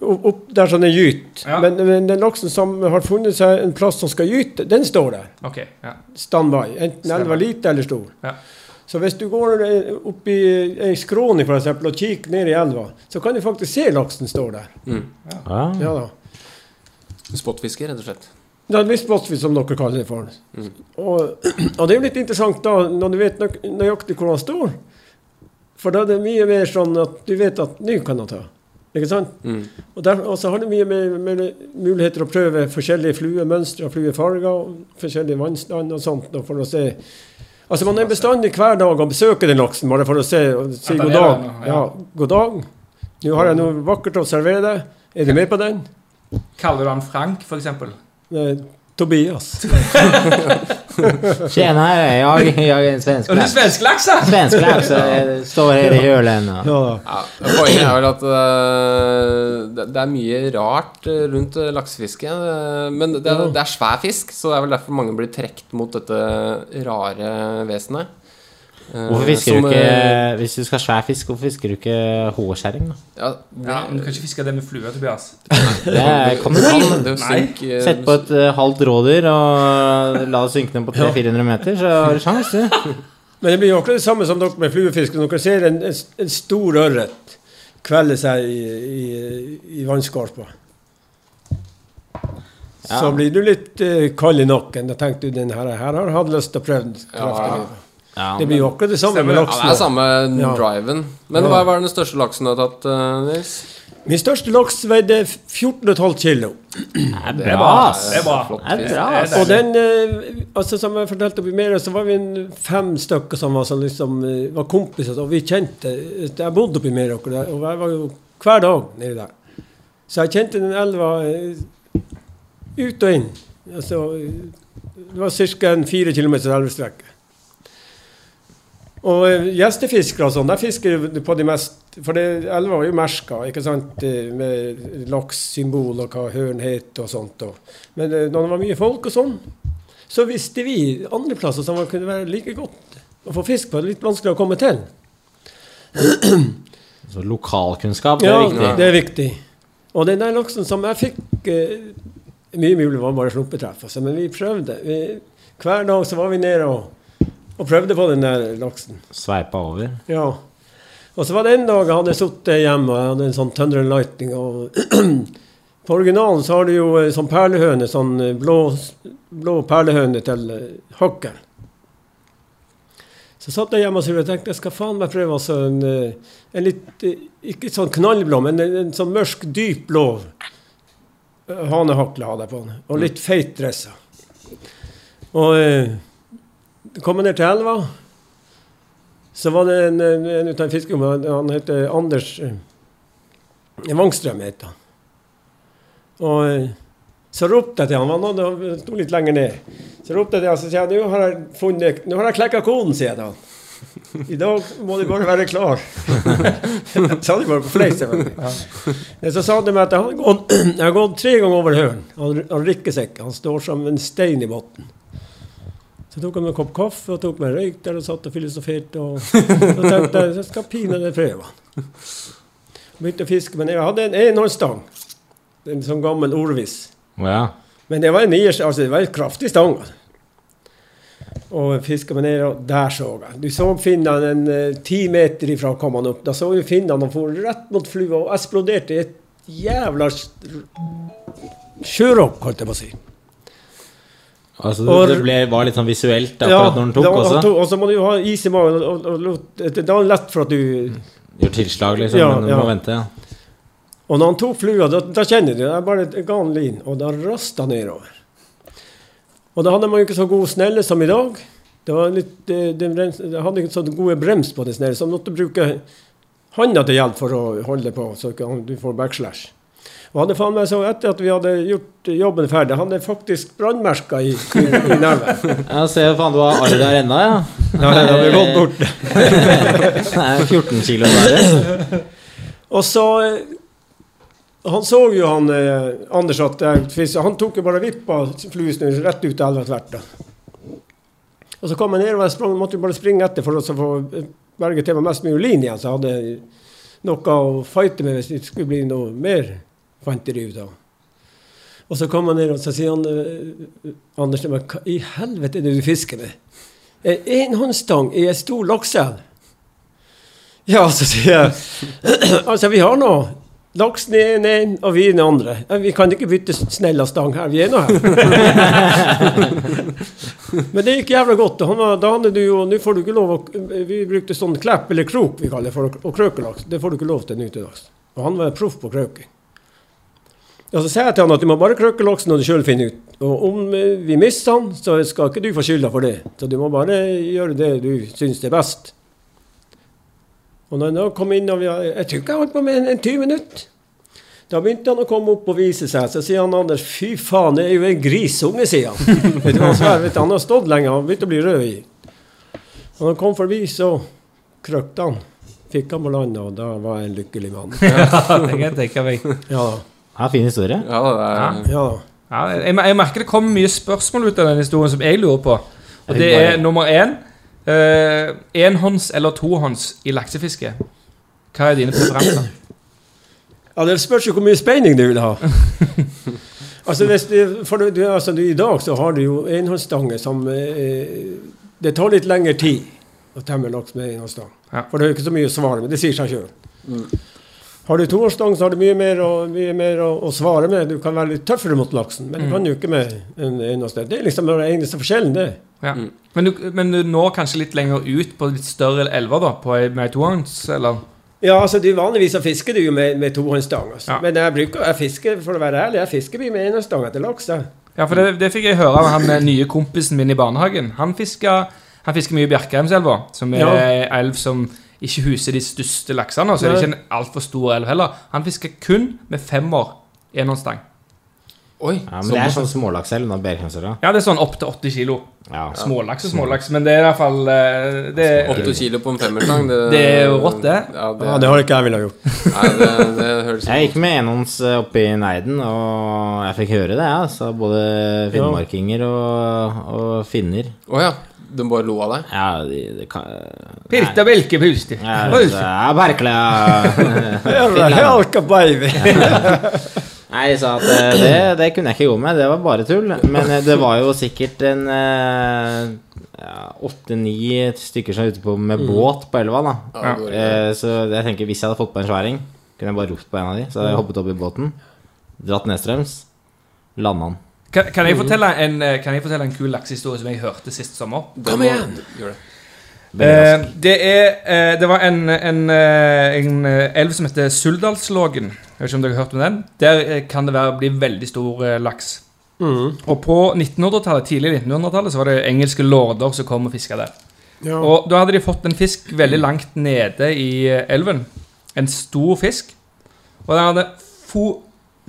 S6: opp der sånn den gyter.
S4: Ja.
S6: Men, men den laksen som har funnet seg en plass som skal gyte, den står der.
S4: Ok, ja.
S6: Standby. Enten elva er lite eller stor.
S4: Ja.
S6: Så hvis du går eh, opp i ei skråning for eksempel, og kikker ned i elva, så kan du faktisk se laksen står der.
S3: Ja.
S6: Ja da.
S5: Spotfiske, rett og slett.
S6: Det er lystbåtsfisk, som dere kaller det for.
S5: Mm.
S6: Og, <clears throat> og det er jo litt interessant da, når du vet nøy nøyaktig hvor han står. For da er det mye mer sånn at du vet at nå kan han ta. Ikke sant?
S5: Mm.
S6: Og, der, og så har du mye mer, mer muligheter å prøve forskjellige fluemønstre og fluefarger og forskjellige vannstand og sånt. da, for å se. Altså Man er bestandig hver dag og besøker den laksen bare for å se si god dag. Ja, god dag. Nå har jeg noe vakkert å servere deg. Er du med på den?
S4: Kaller du han Frank?
S6: Eh, Tobias. <laughs>
S3: Tjenare, jag, jag är en svensk lax.
S4: svensk laks, da?
S3: Svensk lax, eh, står her i hølen. Og.
S6: Ja.
S5: Ja, poenget er vel at uh, det, det er mye rart øh, rundt laksefiske. men det, det er svær fisk, så det er vel derfor mange blir trukket mot dette rare vesenet. Eh,
S3: Hvorfor fisker
S5: som,
S3: du ikke
S5: øh,
S3: Hvis du skal ha svær fisk, hvorfor fisker du ikke hårskjæring, da?
S5: ja,
S4: Ja, men Du kan ikke fiske det med flue, Tobias. <laughs>
S3: Det kan du
S5: øh,
S3: Sett på et eh, halvt rådyr og la det synke ned på 300-400 meter, så har du sjans, du. <laughs>
S6: Men det blir jo akkurat det samme som dere med fluefiske. Når dere ser en, en, en stor ørret kvelde seg i, i, i vannskorpa,
S3: Ja.
S6: så blir du litt uh, kald i nakken. Da tenker du den her, her har hatt lyst til å prøve
S5: Ja.
S6: kraftelivet.
S3: Ja,
S6: Det blir jo akkurat det samme med
S5: ja, det er samme
S6: Ja.
S5: driven. Men
S6: Ja.
S5: hva var den største laksen du har tatt, øh, Nils?
S6: Min største laks veide 14,5 kilo.
S3: det er
S4: Det
S3: bra,
S4: er bra. Det er bra.
S5: Flott
S3: Det er bra.
S6: Og den, eh, altså som jeg fortalte oppe i Mera, så var vi fem stykker som var, som liksom, eh, var kompiser. Og vi kjente Jeg bodde oppe i Mera, og jeg var jo hver dag nedi der. Så jeg kjente den elva eh, ut og inn. Altså, det var ca. en fire kilometer elvestrekke. Og eh, gjestefiskere og sånn, der fisker på de mest For det, elva var jo merka, ikke sant, eh, med lakssymbol og hva høren het og sånt. Og. Men eh, når det var mye folk og sånn, så visste vi andre plasser som kunne være like godt å få fisk på. Litt vanskelig å komme til. <clears throat>
S3: Så lokalkunnskap, det er
S6: Ja,
S3: viktig.
S6: det er viktig. Og den der laksen som jeg fikk Mye mulig var bare slumpetreff, altså, men vi prøvde. Vi, hver dag så var vi nede og, og prøvde på den der laksen.
S3: Sveipa over.
S6: Ja. Og så var det en dag jeg hadde sittet hjemme og jeg hadde en sånn Thunder and Lightning. Og <clears throat> på originalen så har du jo sånn perlehøne, sånn blå, blå perlehøne til hakkel. Så satt jeg hjemme og tenkte jeg skal faen meg prøve altså en, eh, en litt eh, Ikke sånn knallblå, men en, en sånn mørk, dyp blå eh, hanehakle hadde jeg på den. Og litt feit dressa. Og kom jeg ned til elva. Så var det en, en, en av fiskerommet, han heter Anders eh, Wangstrøm. het han. Og eh, så ropte jeg til han, han sto litt lenger ned. Så ropte jeg til han, så sier jeg, nå har jeg funnet, nå har jeg klekka koden, sier jeg da. I dag må du bare være klar. <laughs> sa de bare på fleis, Ja. Så sa de meg at jeg har gått, <clears throat> gått tre ganger over høren. Han, han rikker seg ikke, han står som en stein i bunnen. Så tok han en kopp kaffe og tok meg en røyk der og satt og filosoferte. Og så tenkte jeg jeg skal pinadø prøve han. Begynte å fiske, men jeg hadde en enhåndsstang. En sånn gammel orvis.
S3: Ja.
S6: Men det var en niers, altså det var en kraftig stang. altså. Og fiska meg ned, og der så jeg. Du så finnene en eh, ti meter ifra kom han opp. Da så vi finnene og for rett mot flua og eksploderte i et jævla sjøropp, holdt jeg på å si.
S3: Altså,
S6: Og-
S3: det ble, var litt sånn visuelt akkurat når den tok
S6: da-
S3: også.
S6: og så må du jo ha is i magen. Og, og, det er lett for at du
S3: Gjør tilslag, liksom,
S6: Ja,
S3: men du
S6: ja.
S3: må vente. Ja.
S6: Og når han tok flua, da, da kjenner du det. er bare ga han lin, og da rasta nedover. Og da hadde man jo ikke så god snelle som i dag. Det, var litt, det, det, det hadde ikke så gode brems på det snelle, så man måtte bruke handa til hjelp for å holde på, så du får backslash. Og hadde faen meg så etter at vi hadde gjort jobben ferdig, han er faktisk brannmerka i, i, i neven. <laughs>
S3: Ja, se faen, du har arr der ennå, ja.
S6: Ja, det vi gått bort. <laughs>
S3: Er 14 kilo der.
S6: Og så eh, Han så jo han eh, Anders at Han tok jo bare vippa fluesnurr rett ut av elva tvert. Og så kom jeg ned og sprang, måtte jo bare springe etter for å så få berget til meg mest mulig lin igjen, så jeg hadde noe å fighte med hvis det skulle bli noe mer fanteri ut av. Og så kom han ned og så sier han eh, Anders hva i helvete er det du fisker med? En enhåndsstang i en stor lakseelv? Ja, så sier jeg <clears throat> Altså, vi har nå laksen i den ene, og vi i den andre. Vi kan ikke bytte snella stang her, vi er nå her. <laughs> Men det gikk jævla godt. Han da hadde du jo Nå får du ikke lov å Vi brukte sånn klepp eller krok, vi kaller det, for å krøke laks. Det får du ikke lov til nå til dags. Og han var proff på krøking. Og så sier jeg til han at du må bare krøkke laksen når du sjøl finner ut. Og om eh, vi mister han, så skal ikke du få skylda for det. Så du må bare gjøre det du syns er best. Og når han da kom inn og vi, Jeg tror ikke jeg holdt på med en, en 20 minutter. Da begynte han å komme opp og vise seg. Så sier han Anders fy faen, det er jo en grisunge, sier han. <laughs> vet du hva han vet du, Han har stått lenge, han begynte å bli rød i. Og når han kom forbi, så krøkte han. Fikk han på landet, og da var jeg en lykkelig mann.
S4: ja, <laughs> det kan jeg tenke meg.
S6: Ja,
S3: Ja, fin historie.
S5: Ja, det er
S6: ja.
S4: Ja, jeg, jeg merker det kommer mye spørsmål ut av den historien som jeg lurer på. Og det er nummer én eh, Enhånds eller tohånds i laksefiske? Hva er dine preferanser? <clears throat>
S6: Ja, Det spørs jo hvor mye speining du vil ha. <laughs> altså, hvis du, for du, altså du, I dag så har du jo enhåndsstanger som eh, Det tar litt lengre tid å temme laks med enhåndsstang.
S4: Ja.
S6: For det er jo ikke så mye å svare med. Det sier seg sjøl. Har du toårsstang, så har du mye mer, å, mye mer å, å svare med. Du kan være litt tøffere mot laksen, men du kan jo ikke med en enhåndsstang. Det er liksom den eneste forskjellen, det.
S4: Ja. Men, du, men du når kanskje litt lenger ut på litt større elver, da? På med tohånds, eller?
S6: Ja, altså du Vanligvis så fisker du jo med, med tohåndsstang. Altså.
S4: Ja.
S6: Men jeg bruker, jeg fisker, for å være ærlig, jeg fisker mye med enhåndsstang etter laks.
S4: Ja, for det, det fikk jeg høre av han eh, nye kompisen min i barnehagen. Han fisker, han fisker mye i Bjerkreimselva, som er
S6: Ja.
S4: elv som ikke huser de største laksene. Så er det ikke en altfor stor elv heller. Han fisker kun med femmer enhåndsstang.
S5: Oi.
S3: Ja, men det er sånn smålakselv nå, Bjerkreimsøra.
S4: Ja, det er sånn opp til 80 kilo.
S3: Ja.
S4: Smålaks og smålaks, men det er i hvert fall det
S5: er, 80 kilo på en femmerstang. Det,
S4: det er jo rått, det.
S5: Ja, det,
S6: Ja, det har ikke jeg villet gjort. <laughs>
S5: Nei, det, det høres
S3: Jeg gikk med enhånds eh, oppe i Neiden, og jeg fikk høre det, ja. Så både finnmarkinger og, og finner.
S5: Oh, ja. Du bare lo av deg?
S3: Ja, det, de kan
S4: Pirta belke pusti.
S3: Ja, er merkelig. <laughs>
S6: Helka baby! <laughs>
S3: Nei, jeg sa at eh, det, det kunne jeg ikke gå med. Det var bare tull. Men eh, det var jo sikkert en åtte-ni stykker som er ute på med båt på elva. da
S5: Ja.
S3: Eh, Så jeg tenker hvis jeg hadde fått på en sværing, kunne jeg bare ropt på en av de. Så hadde jeg hoppet opp i båten, dratt nedstrøms, landa den.
S4: Kan, kan, jeg fortelle en, eh, kan jeg fortelle en kul laksehistorie som jeg hørte sist sommer?
S5: Kom igjen! Det.
S4: Eh, det er eh, Det var en, en, eh, en eh, elv som heter Suldalslågen. Jeg vet ikke om dere har hørt om den? Der kan det være, bli veldig stor eh, laks. Og på 1900-tallet, tidlig 1900-tallet så var det engelske lorder som kom og fiska der.
S6: Ja.
S4: Og da hadde de fått en fisk veldig langt nede i elven. En stor fisk. Og den hadde fo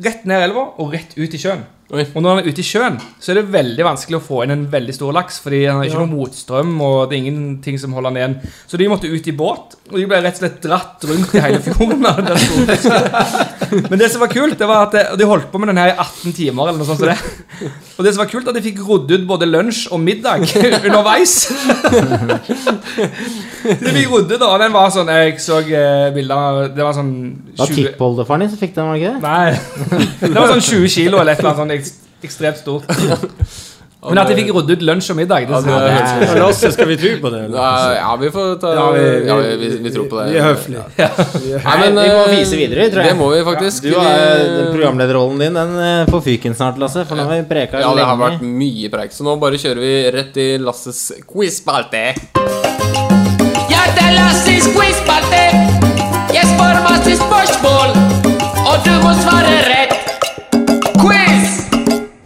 S4: rett ned elva og rett ut i sjøen.
S5: Oi.
S4: Og når han er ute i sjøen, så er det veldig vanskelig å få inn en veldig stor laks. Fordi han har ikke
S6: Ja.
S4: noe motstrøm, og det er ingenting som holder han igjen. Så de måtte ut i båt, og de ble rett og slett dratt rundt i hele fjorden. <laughs> Men det som var kult, det var at de- de holdt på med den her i 18 timer. eller noe sånt som det. Og det som var kult, at de fikk rodd ut både lunsj og middag <laughs> underveis. De fikk rodd ut, og den var sånn Jeg så eh, bilder av Det var sånn
S3: Det var
S4: 20
S3: tippoldefaren din som fikk den, var det ikke det?
S4: Nei. <laughs> Det var sånn 20 kilo eller et eller annet sånn ek- ekstremt stort. <laughs> Men at de fikk rodd ut lunsj og middag det,
S5: Ja, det er
S3: det
S6: Ja, Lasse, skal vi tro på det?
S5: Nei, Ja, vi får ta
S6: Ja, vi-
S5: Ja, vi, vi, vi tror på det.
S6: Vi er høflige.
S5: Nei, men,
S3: vi må
S5: eh,
S3: vise videre, tror jeg.
S5: Det må vi faktisk.
S3: Du har programlederrollen din, den eh, får fyken snart, Lasse. For nå har vi preka
S5: Ja, det har vært mye preik, så nå bare kjører vi rett i Lasses quiz-spalte.
S7: Ja, det er Lasses quizspalte. Jeg spør masse spørsmål, og du må svare rett.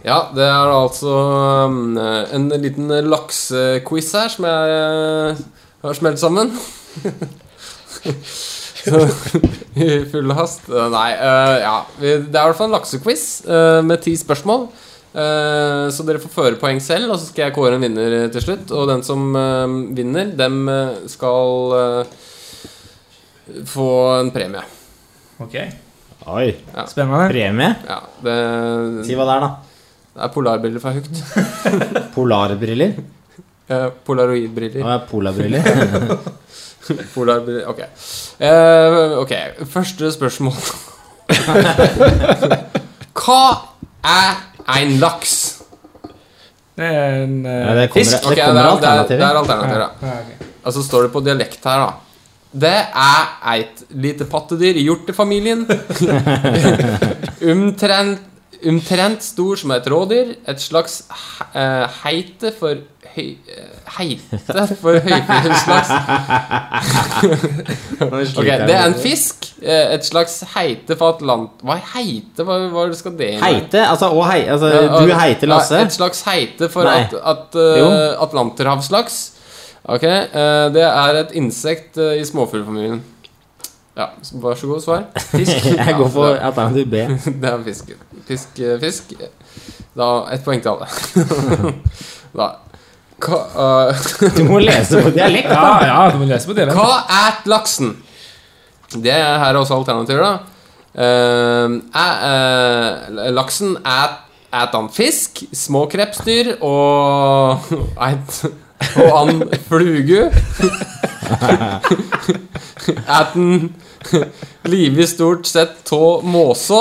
S5: Ja, det er altså um, en liten laksequiz her som jeg eh, har smelt sammen. <laughs> I full hast. Eh, Nei, eh, ja. Det er i hvert fall en laksequiz eh, med ti spørsmål. Eh, så dere får føre poeng selv, og så skal jeg kåre en vinner til slutt. Og den som vinner, dem skal få en premie.
S4: Ok,
S3: Oi.
S4: Spennende.
S3: Premie?
S5: Ja, det,
S3: Si hva det er, da.
S5: Det er polarbriller for høyt. <laughs>
S3: Polarbriller?
S5: Eh, Polaroidbriller.
S3: Er polarbriller? <laughs>
S5: Polarbriller, ok. Eh, ok, første spørsmål. <laughs> Hva er en laks?
S4: Det er en eh,
S3: Ja, det kommer,
S4: fisk.
S3: det
S5: Ok,
S3: kommer
S5: det er, det er,
S3: alternativer.
S5: det er alternativer, da.
S4: Ja, ok.
S5: Og så står det på dialekt her, da. Det er et lite pattedyr i hjortefamilien. Omtrent Omtrent stor som et rådyr. Et slags eh, heite for høy... eh, Heite for høyfjellslaks. <laughs> <laughs> Ok, det er en fisk. eh, Et slags heite for atlant... Hva er heite? Hva, hva skal det inn?
S3: Heite? Altså, å hei, altså du heiter Lasse?
S5: Et slags heite for at, at atlanterhavslaks. Ok, det er et insekt i småfuglfamilien. Ja, vær så god, svar. Fisk. <laughs>
S3: Jeg går for
S5: Ja,
S3: alternativ B. <laughs>
S5: det, er fisk. Fisk, eh, fisk. Da ett poeng til alle. <laughs> da Hva, uh,
S3: Du må lese på dialekt,
S4: Ja,
S3: da.
S4: ja, du må lese på dialekt.
S5: hva er laksen? Det er her er også alternativer, da. Uh, er, eh, laksen æt han fisk, små krepsdyr og et og and flugu. <laughs> Et den livet stort sett tå måså,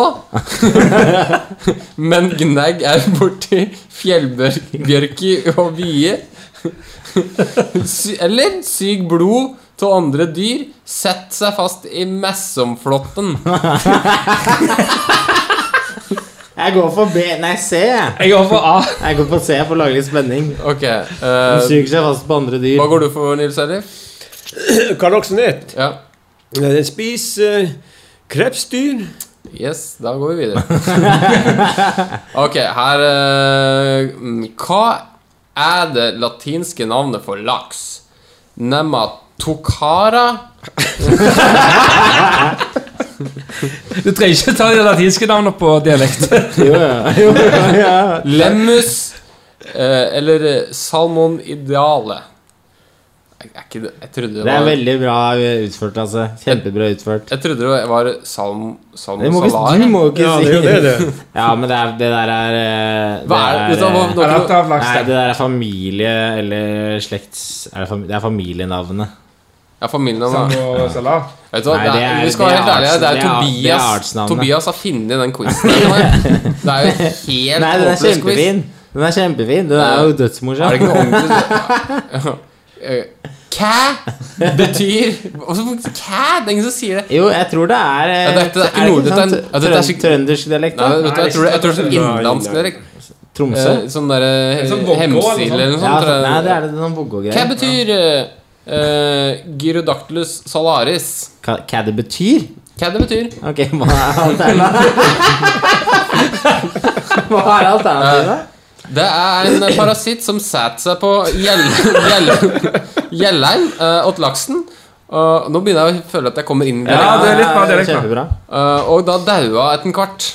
S5: <laughs> men gnegg er borti fjellbjørki og vie. Eller syk blod av andre dyr setter seg fast i messomflotten. <laughs>
S3: Jeg går for B Nei, C. Jeg
S4: går for A.
S3: Jeg går for C for å lage litt spenning.
S5: Ok,
S3: Den
S5: eh,
S3: suger seg fast på andre dyr.
S5: Hva går du for, Nils Elif? <clears throat>
S6: Kaloksen 1.
S5: Ja.
S6: Den spiser eh, krepsdyr.
S5: Yes, da går vi videre. <laughs> Ok, her eh, Hva er det latinske navnet for laks? Nematocara? <laughs>
S4: Du trenger ikke ta de latinske navnene på dialekt. <laughs>
S3: Jo, ja. Jo, ja.
S5: Lemmus? eh, eller salmon ideale? Er ikke det, jeg trodde det
S3: Det er veldig bra utført, altså. Kjempebra utført.
S5: Jeg trodde det var Salm, Salmo
S3: Det må ikke,
S5: Salah.
S3: du må ikke
S6: Ja,
S3: si
S6: det er det, det. <laughs>
S3: Ja, men det, er, det der er Det
S5: Hva er er,
S3: eh,
S4: Er laks
S3: Nei, det der er familie eller slekts... Er det, er familienavnet.
S5: Ja, familienavnet.
S4: Sambo Salah.
S5: Vet du hva,
S3: Nei,
S5: det er,
S3: er-
S5: vi skal være helt
S3: er
S5: ærlige. Det er
S3: er- er
S5: Tobias. Tobias har funnet den quizen. Det er jo <laughs> helt
S3: Nei, den er kjempefin. Den er kjempefin. Den er jo dødsmorsom.
S5: Er det ikke noe ordentlig <laughs> Eh, Kæ betyr Kæ? Det er ingen som sier det.
S3: Jo, jeg tror det er eh,
S5: Ja, dette er
S3: det
S5: er ikke
S3: nordisk.
S5: ja, dette er
S3: Trøndersk dialekt?
S5: Nei, vet du, jeg tror det, jeg tror det er sånn
S6: Nei,
S5: dialekt.
S3: Tromsø?
S5: Eh, Sånn derre
S4: Sånn Vågå eller noe
S5: hemsil
S4: sånt.
S5: eller noe
S3: Ja,
S5: sånt. tror
S3: så, nei, det er det sånn Vågå-greier.
S5: Hva betyr uh, Gyrodactylus salaris?
S3: Hva, hva det betyr?
S5: Hva det betyr?
S3: Ok, hva er alternativet? <laughs> hva er alternativet?
S5: Det er en parasitt som setter seg på gjell- gjell- gjellein uh, åt laksen. Og nå begynner jeg å føle at jeg kommer inn i det.
S4: Ja, det er litt bra, det er
S3: litt
S5: bra. Uh, og da daua etter en kvart.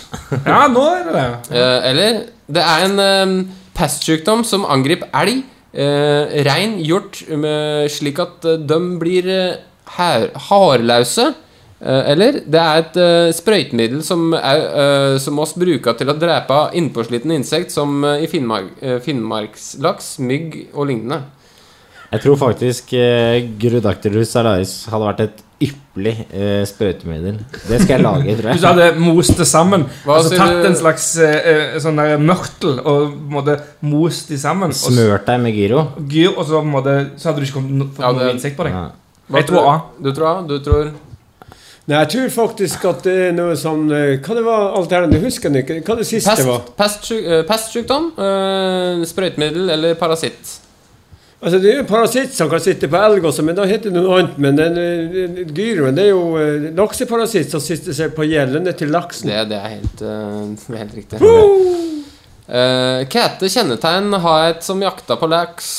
S4: Ja, nå er det det.
S5: Eh, eller Det er en um, pestsykdom som angriper elg, uh, rein, hjort, med- slik at uh, de blir uh, her, hardløse. Eh, eller det er et uh, sprøytemiddel som, er, uh, som oss bruker til å drepe innpåslitne insekt, som uh, i Finnmark, uh, finnmarkslaks, mygg og lignende.
S3: Jeg tror faktisk uh, Gyrodactylus salaris hadde vært et ypperlig uh, sprøytemiddel. Det skal jeg lage, tror
S4: Hvis <laughs> du hadde most det sammen,
S5: Hva
S4: altså tatt
S5: du?
S4: en slags eh, eh, sånn der mørtel og på en måte most de sammen,
S3: Smørt deg med gyro.
S4: gyr, og så, på en måte, så hadde du ikke kommet noe, fått
S5: Ja,
S4: noe insekt på deg.
S3: Ja.
S4: Jeg tror A.
S5: Du tror A? Du tror
S6: Nei, jeg tror faktisk at det er noe sånn eh, Hva det var alternativt? Husker jeg ikke. Hva det siste
S5: pest,
S6: var?
S5: Pestsykdom, eh, pestsykdom, eh, sprøytemiddel eller parasitt?
S6: Altså, det er jo en parasitt som kan sitte på elg også, men da heter det noe annet. Men den, gyroen, det er jo lakseparasitt som sitter seg på gjellene til laksen.
S5: Det, det, er, helt, er <laughs> helt riktig. Uh, Hva heter kjennetegn har et som jakta på laks?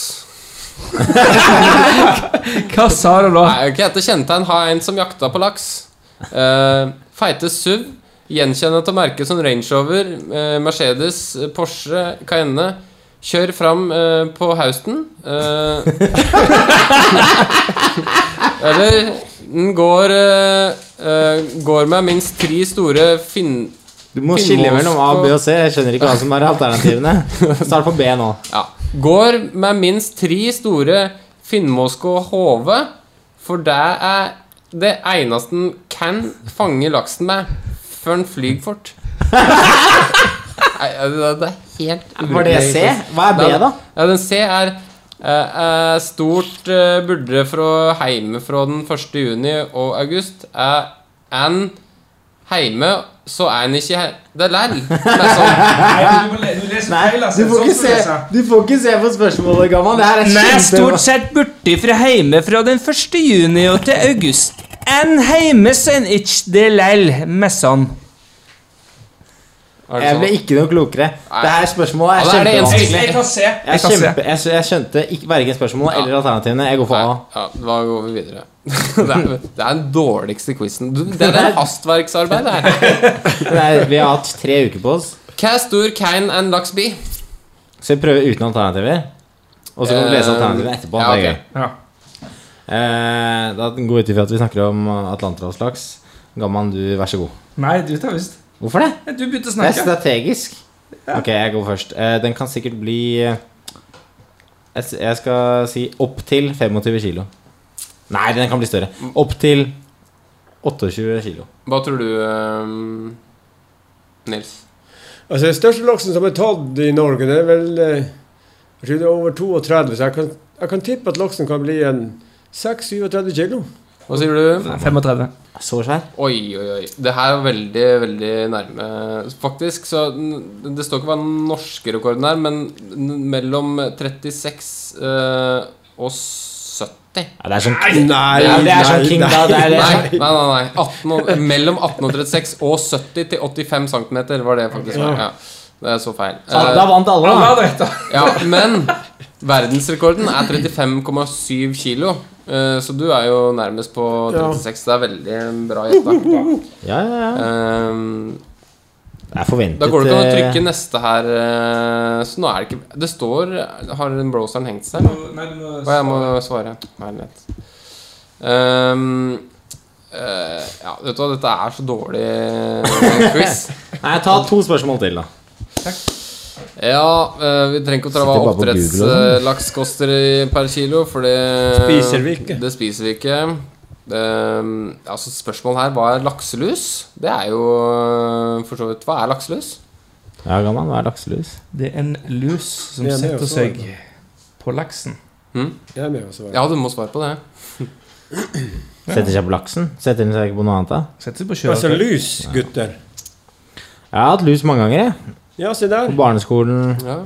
S5: <laughs>
S4: Hva sa du da?
S5: Kete hva heter kjennetegn har en som jakta på laks? Uh, feite SUV. Gjenkjenne til merket som Range Rover, uh, Mercedes, eh, Porsche, Cayenne. Kjør fram uh, på Houston. eh. <laughs> eller den går Går med minst tre store finn...
S3: Du må skille mellom A, B og C. Jeg skjønner ikke hva som er alternativene. Start på B nå.
S5: Ja. Går med minst tre store Finnmosk og hove, for det er det eneste den kan fange laksen med før den flyr fort. Nei, det er helt
S3: Var det C? Hva er B, da?
S5: Ja, den C er eh, er stort uh, burde fra heime fra den 1. juni og august. Er en heime, så er en ikke her. Det er er sånn.
S3: Nei, du får ikke se, du får ikke se på spørsmålet, gammal. Det her er
S4: Nei, stort sett borte fra heime fra den 1. juni og til august. En heimesen itch de det messan. sånn.
S5: Er
S3: Jeg ble ikke noe klokere. Det her spørsmålet er
S5: er
S3: kjempevanskelig.
S4: Jeg.
S3: Jeg,
S4: Jeg
S3: kjempe, jeg, jeg skjønte ikke verken spørsmålet eller alternativene. Jeg går for A.
S5: Ja, da går vi videre. <laughs> det, er, det er den dårligste quizen. Det er hastverksarbeid, det her. <laughs>
S3: Nei, vi har hatt tre uker på oss,
S5: Hva stor Kain and laks Skal
S3: så vi prøver uten alternativer. Og så kan vi lese
S5: Eh,
S3: alternativene etterpå.
S5: ja,
S3: Det er
S5: ok.
S4: Ja.
S3: Eh, da går ut ifra at vi snakker om atlanterhavslaks. Gamman, du, vær så god.
S4: Nei, du tar visst.
S3: Hvorfor det?
S4: Du begynte å
S3: Det er
S4: snakke.
S3: Ja. Ok, jeg går først. Eh, den kan sikkert bli eh, Jeg skal si opp til 25 kilo. Nei, den kan bli større. Opp til 28 kilo.
S5: Hva tror du, ehm, Nils?
S6: Altså, Den største laksen som er tatt i Norge, det er vel eh, Jeg tror det er over 32, så jeg kan, jeg kan tippe at laksen kan bli en 6-37 kilo.
S5: Hva sier du?
S4: 35.
S3: Så svær?
S5: Oi, oi, oi. Det her er veldig, veldig nærme. Faktisk, så Det står ikke hva den norske rekorden er, men mellom 36 eh, og 70.
S3: Ja, det er sånn
S6: Nei,
S3: nei, det er sånn King, da. Det det
S5: Nei, nei, nei. nei. 18 og, mellom 1836 og 70 til 85 cm var det faktisk. var. Ja. Det er så feil.
S3: Ja, Da
S5: Eh,
S3: vant alle, da.
S5: ja, men verdensrekorden er 35,7 kilo. Eh, Så du er jo nærmest på 36. Det er veldig bra gjetta. <laughs>
S3: Ja, ja, ja.
S5: Jeg
S3: Det er forventet
S5: Da går det ikke an å
S3: eh,
S5: trykke neste her, eh, så nå er det ikke Det står Har den browseren hengt seg?
S4: Nei, du må
S5: Å, jeg må svare. Herlighet. Um, uh, ja, vet du hva, dette er så dårlig eh, quiz. <laughs>
S3: Nei, ta to spørsmål til, da.
S5: Ja, eh, vi trenger ikke å ta hva oppdrettslaks koster per kilo, for det
S6: Spiser vi ikke.
S5: Det spiser vi ikke. Um, altså Spørsmålet her hva er lakselus? Det er jo eh, for så vidt Hva er lakselus?
S3: Ja, gammel, hva er lakselus?
S4: Det er en lus som
S6: er
S4: setter
S6: også,
S4: seg på laksen.
S6: Jeg er med og svarer.
S5: Ja, du må svare på det. <clears throat>
S3: Setter seg på laksen? Setter den seg ikke på noe annet? da?
S4: Setter seg på
S6: Altså lus, gutter.
S3: Jeg har hatt lus mange ganger, jeg.
S6: Ja, se der.
S3: På barneskolen.
S5: Ja.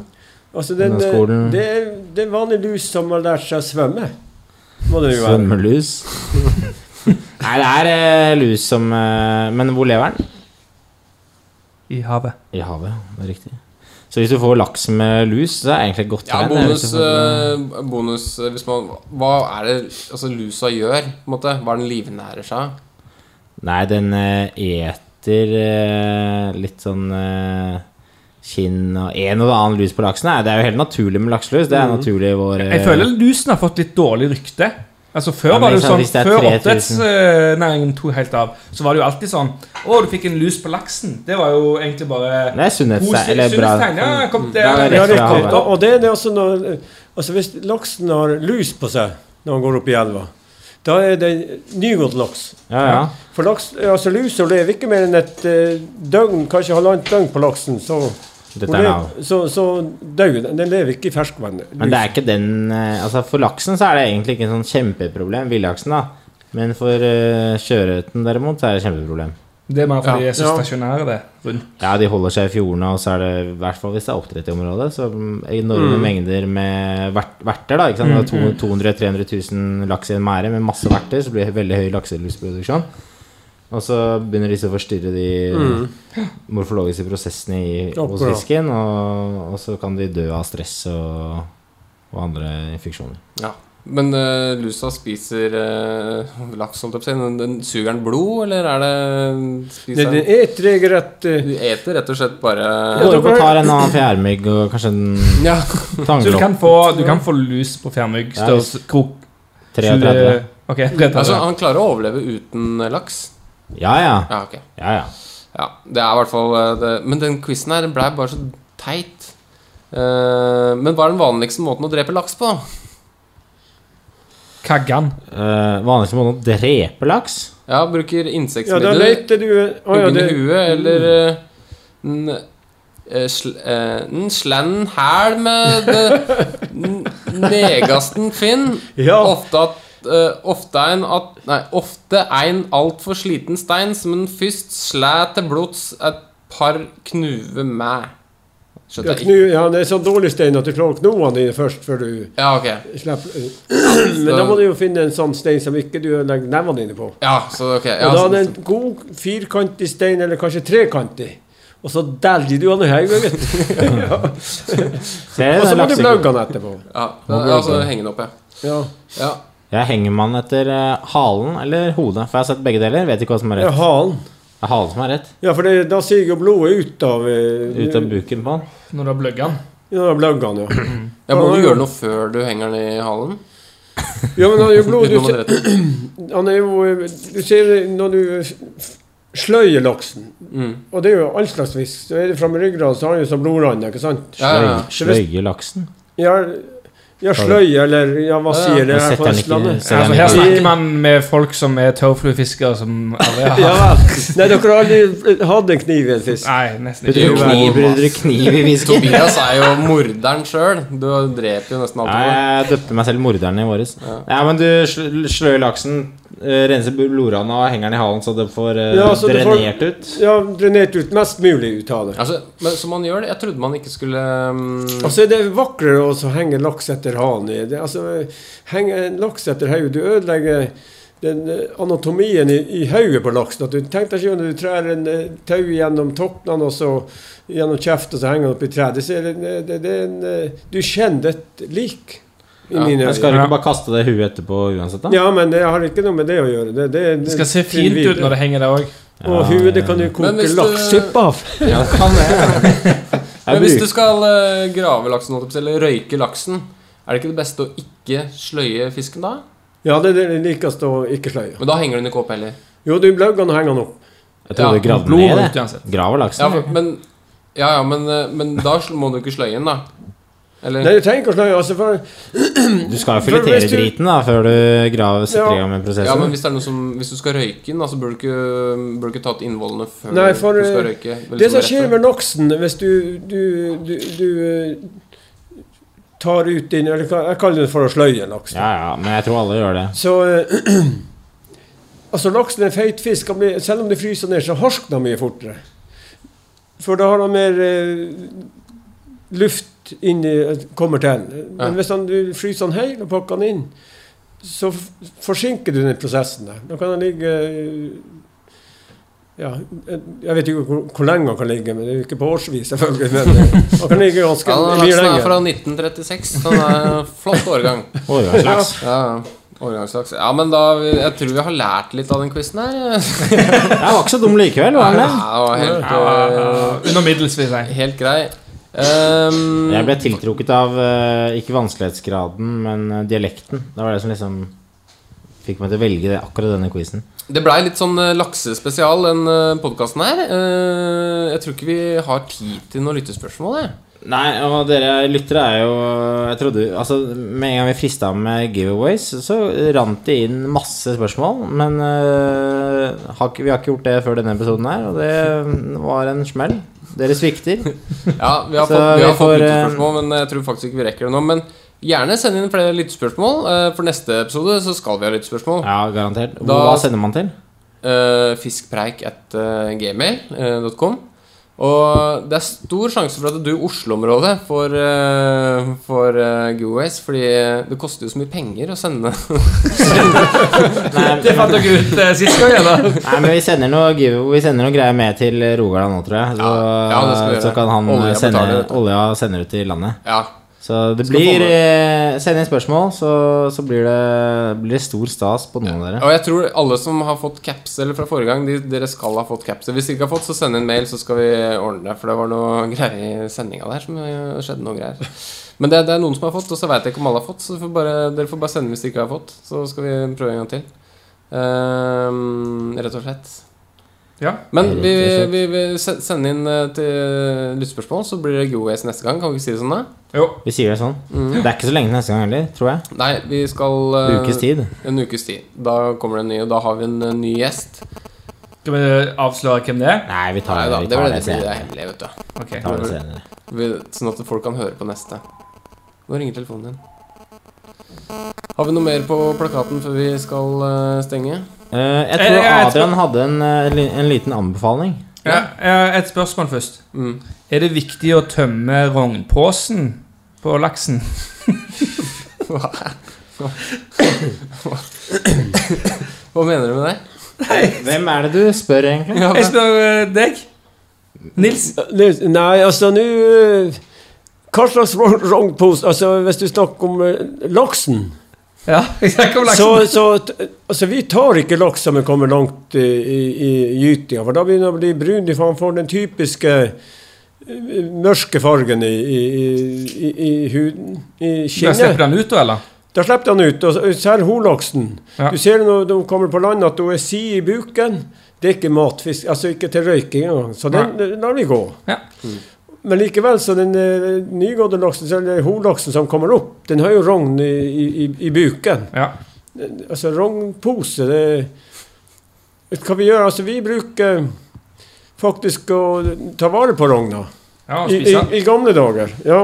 S6: Altså, den,
S3: Ungdomsskolen.
S6: det, er, det er vanlig lus som har lært seg å svømme. Må det jo være.
S3: Svømmelus. <laughs> Nei, det er eh, lus som eh, Men hvor lever den?
S4: I havet.
S3: I havet, det er riktig. Så hvis du får laks med lus, så er det egentlig et godt
S5: Ja,
S3: tegn, Ja,
S5: bonus, eh, bonus eh, hvis man, Hva er det altså, lusa gjør? På en måte? Hva er den livnærer seg av?
S3: Nei, den eh, eter eh, litt sånn kinn og en og annen lus på laksen. Nei, det er jo helt naturlig med lakselus. Det er naturlig i vår
S4: Jeg føler lusen har fått litt dårlig rykte. Altså Før
S3: Ja,
S4: var det jo sånn
S3: det
S4: Før
S3: 3000.
S4: oppdrettsnæringen tok helt av, så var det jo alltid sånn Å, du fikk en lus på laksen. Det var jo egentlig bare
S3: Nei, sunnhetstegn. Eller
S4: sunnhetstegn, ja, kom, det,
S3: Ja,
S6: Ja,
S3: fra
S6: Og, det, det er det også når Altså, hvis laksen har lus på seg når han går opp i elva, da er det nygått laks.
S3: Ja, ja.
S6: For laks, altså lusa lever ikke mer enn et eh, døgn, kanskje halvannet døgn på laksen, så
S3: Dette er
S6: så, så dør den. Den lever ikke i ferskvann.
S3: Men det er ikke den eh, Altså For laksen så er det egentlig ikke en sånn kjempeproblem, villaksen, da. Men for uh, sjøørreten derimot så er det et kjempeproblem.
S4: det er bare fordi de er så stasjonære det rundt.
S3: Ja, de holder seg i fjordene, og så er det i hvert fall hvis det er oppdrett i området, så enorme mengder med verter. da, ikke sant? Det er 200 000-300 000 laks i en mære med masse verter, så blir det veldig høy lakselusproduksjon. Og så begynner disse å forstyrre de morfologiske prosessene i, hos fisken, og, og så kan de dø av stress og, og andre infeksjoner.
S5: Ja. Men uh, lusa spiser uh, laks, holdt jeg på å si. Den, den suger den blod, eller er det spiser
S6: Den eter rett uh,
S5: Du eter rett og slett bare
S3: Går opp og tar en annen fjærmygg og kanskje en
S5: Ja.
S4: Så du kan få, du kan få lus på fjærmygg.
S3: Ja,
S4: Størrelse krok
S3: 33.
S4: Okay,
S5: Altså, han klarer å overleve uten laks.
S3: Ja, ja.
S5: Ja, okay.
S3: ja, ja.
S5: Ja, det er i hvert fall eh, det. Men den quizen her ble bare så teit. Uh, men hva er den vanligste måten å drepe laks på?
S4: Kaggan.
S3: Uh, vanligste måten å drepe laks?
S5: Ja, bruker
S6: Ja, da du oh, ja, det
S5: huet, eller mm. en, slenn sl, en hæl med <laughs> negasten finn.
S6: Ja.
S5: Ofte at eh, Ofte ein at Nei, ofte ein altfor sliten stein som en først slæ til blods et par knuve med.
S6: ja, knu, ja, det er så dårlig stein at du klarer å kno den i først før du
S5: Ja, okay.
S6: slipper <clears throat> Men da må du jo finne en sånn stein som ikke du legger nevene dine på.
S5: Ja, så okay. Ja,
S6: Og da er det en god firkantig stein, eller kanskje trekantig. Og så delger du han i hodet, vet du. <laughs> ja.
S3: Se,
S6: Og så må du bløgge han etterpå.
S5: ja, altså så henge den opp, ja.
S6: Ja.
S5: Ja.
S3: Jeg henger man etter eh, halen eller hodet? For jeg har sett begge deler. Vet ikke hva som er
S6: ja,
S3: rett.
S6: halen.
S3: Det er halen som er rett.
S6: Ja, for det, da siger jo blodet ut av eh,
S3: Ut av buken på han.
S4: Når du har bløggan.
S6: Ja, bløggene, ja. <clears throat>
S5: ja Må du gjøre noe før du henger den i halen?
S6: Ja, men <laughs> <clears throat> han er jo blod du,
S5: Utenom
S6: ser-
S5: adretten.
S6: Han er jo Du ser når du sløyer laksen,
S5: Mm.
S6: og det er jo all slags fisk, så er det fra i ryggraden, så har han jo sånn blodrand, ikke sant?
S5: Ja, ja, ja.
S3: Sløye laksen.
S6: Ja, ja sløye, eller ja, hva
S5: Ja, ja.
S6: sier det
S3: Og
S6: her på
S3: ikke-
S6: Østlandet?
S4: Altså, her snakker man med folk som er tørrfluefiskere, som aldri har <laughs>
S6: Ja. Nei, dere har aldri hatt en kniv i en fisk?
S4: Nei, nesten ikke.
S3: du kniv, du kniv i?
S5: Tobias er jo morderen sjøl. Du dreper jo nesten
S3: Nei,
S5: alltid.
S3: jeg døpte meg selv morderen i våres. Ja. men du sløy sløyer laksen, eh, renser blodårene og henger den i halen så det får eh,
S6: Ja, så drenert får-
S3: ut.
S6: Ja, drenert ut mest mulig ut av det.
S5: Altså, men, så man gjør det? Jeg trodde man ikke skulle um,
S6: Altså, det er vakrere å henge laks etter halen i. Det, altså, henge laks etter hodet Du ødelegger den eh, anatomien i, i hodet på laksen. At du Tenk deg ikke når du trær en tau gjennom toppene og så gjennom kjeften og så henger den opp i treet. Det, det, det, det en, du kjenner et lik. I
S5: Ja,
S3: Men skal du ikke bare kaste det i huet etterpå uansett, da?
S6: Ja, men det har ikke noe med det å gjøre. Det, det,
S4: Det skal se fint ut når det henger der òg.
S6: Og huet det kan du koke laksesuppe av. <laughs>
S3: Ja, det kan det. <laughs>
S5: Men hvis du skal eh, grave laksen, eller røyke laksen, er det ikke det beste å ikke sløye fisken da?
S6: Ja, det er det likeste å ikke sløye.
S5: Men da henger den ikke opp heller.
S6: Jo, du og henger den opp.
S3: Jeg trodde
S5: Ja,
S3: du gravde ned det. Graver laksen.
S5: Ja, men, ja, ja, men, eh, men da må du ikke sløye den, da. Eller?
S6: Nei, du trenger ikke å sløye. Altså, for
S3: Du skal jo filetere driten da før du graver setter i
S6: Ja.
S3: gang med prosessen.
S5: Ja, men hvis, det er noe som, hvis du skal røyke den, altså, så burde du ikke, du ikke tatt innvollene før
S6: Nei, for,
S5: du skal
S6: eh,
S5: røyke. Vel,
S6: Det som skjer med laksen hvis du, du, du, du eh, tar ut din eller Jeg kaller det for å sløye laksen.
S3: Ja, ja, men jeg tror alle gjør det.
S6: Så eh, <clears throat> Altså, laksen er feit fisk. bli- Selv om du fryser ned, så harsker den mye fortere. For da har han mer eh, luft inni kommer til. Men
S5: Ja.
S6: hvis han, du fryser han hel og pakker den inn, så forsinker du den prosessen der. Da kan den ligge eh, ja, Jeg vet ikke hvor, hvor lenge han kan ligge, men det er jo ikke på årsvis, selvfølgelig. Men eh, han kan ligge ganske <laughs>
S5: Ja,
S6: mye
S5: laksen er fra 1936. Så den er en flott årgang. <laughs>
S3: Årgangslaks.
S5: Ja, årgangslaks. Ja, men da Jeg tror vi har lært litt av den quizen her. <laughs>
S3: Jeg var ikke så dum likevel, var
S5: Ja,
S3: han ja,
S5: det
S4: Ja, under middels, vil jeg si.
S5: eh, helt grei. Um,
S3: Jeg ble tiltrukket av eh, ikke vanskelighetsgraden, men eh, dialekten. Det var det som liksom fikk meg til å velge det, akkurat denne quizen.
S5: Det blei litt sånn eh, laksespesial, den podkasten her. Jeg tror ikke vi har tid til noen lyttespørsmål, jeg.
S3: Nei, og dere lyttere er jo Jeg trodde Altså, med en gang vi frista med giveaways, så rant det inn masse spørsmål. Men uh, vi har ikke gjort det før denne episoden her, og det var en smell. Dere svikter. <laughs>
S5: Ja, vi har fått, vi
S3: vi
S5: har fått
S3: får, eh,
S5: lyttespørsmål, men jeg tror faktisk ikke vi rekker det nå. Men gjerne send inn flere lyttespørsmål. Eh, for neste episode så skal vi ha lyttespørsmål.
S3: Ja, garantert.
S5: Da-
S3: Hva sender man til?
S5: Uh, fiskpreik at uh, gmail.com. Og det er stor sjanse for at du i Oslo-området får, uh, får uh, giveaways, fordi det koster jo så mye penger å sende. <laughs>
S3: Nei,
S4: Det fant dere ut uh, sist gang, da.
S3: Nei, men vi sender noe, vi sender noe greier med til Rogaland nå, tror jeg. Så,
S5: Ja, ja,
S3: så kan han
S5: Olja
S3: sende. Olja sender ut til landet.
S5: ja.
S3: Så det blir eh, Send inn spørsmål, så, så blir, det, blir det stor stas på noen av dere.
S5: Og jeg tror alle som har fått caps eller fra forrige gang, de, dere skal ha fått caps. Hvis dere ikke har fått, så send inn mail, så skal vi ordne det. For det var noe <laughs> greier i sendinga der som eh, skjedde noe greier. Men det, det er noen som har fått, og så veit jeg ikke om alle har fått. Så får bare, dere får bare sende hvis dere ikke har fått. Så skal vi prøve en gang til. Um, rett og slett.
S4: Ja.
S5: Men vi,
S3: vil
S5: vi, vi sender inn eh, til lyttespørsmål, så blir det giveaways neste gang. Kan vi ikke si det sånn, da?
S4: Jo.
S3: Vi sier det sånn.
S5: Mm.
S3: Det er ikke så lenge til neste gang heller, tror jeg.
S5: Nei, vi skal En
S3: Ukes tid.
S5: En ukes tid. Da kommer det en ny, og da har vi en eh, ny gjest.
S4: Skal vi avsløre hvem det er?
S3: Nei, vi tar,
S5: Nei da,
S3: vi
S5: det
S3: tar det
S5: det, blir det
S3: senere.
S5: hemmelig, vet du.
S4: Ok.
S3: Tar det senere.
S5: Vi, sånn at folk kan høre på neste. Nå ringer telefonen din. Har vi noe mer på plakaten før vi skal eh, stenge?
S3: Eh, jeg
S4: Eh,
S3: tror
S4: jeg- jeg
S3: Adrian hadde en, eh, en liten anbefaling.
S4: Ja, et spørsmål først.
S5: Mm.
S4: Er det viktig å tømme rognposen på laksen?
S5: Hva mener du med det?
S3: Hvem er det du spør, egentlig?
S5: Ja,
S4: Jeg spør deg. Nils.
S6: Nei, altså nå Hva slags rognpose Altså, hvis du snakker om laksen
S4: Ja,
S6: så, så Altså, vi tar ikke laks som er kommet langt i, i, i gytinga, for da begynner den å bli brun. Han får den typiske eh, mørke fargen i, i, huden, i
S4: Da slipper den ut, eller?
S6: Da slipper han ut. og Særlig holaksen.
S4: Ja.
S6: Du ser når de kommer på land at hun er si i buken. Det er ikke matfisk, altså ikke til røyking engang. Så den lar vi gå.
S4: Ja.
S6: Men likevel, så den eh, nygåtte laksen, eller holaksen som kommer opp, den har jo rogn i, i, i buken.
S4: Ja.
S6: Altså rognpose, det Hva vi gjør? Altså, vi bruker faktisk å ta vare på rogna.
S4: ja
S6: I, i. I gamle dager, ja.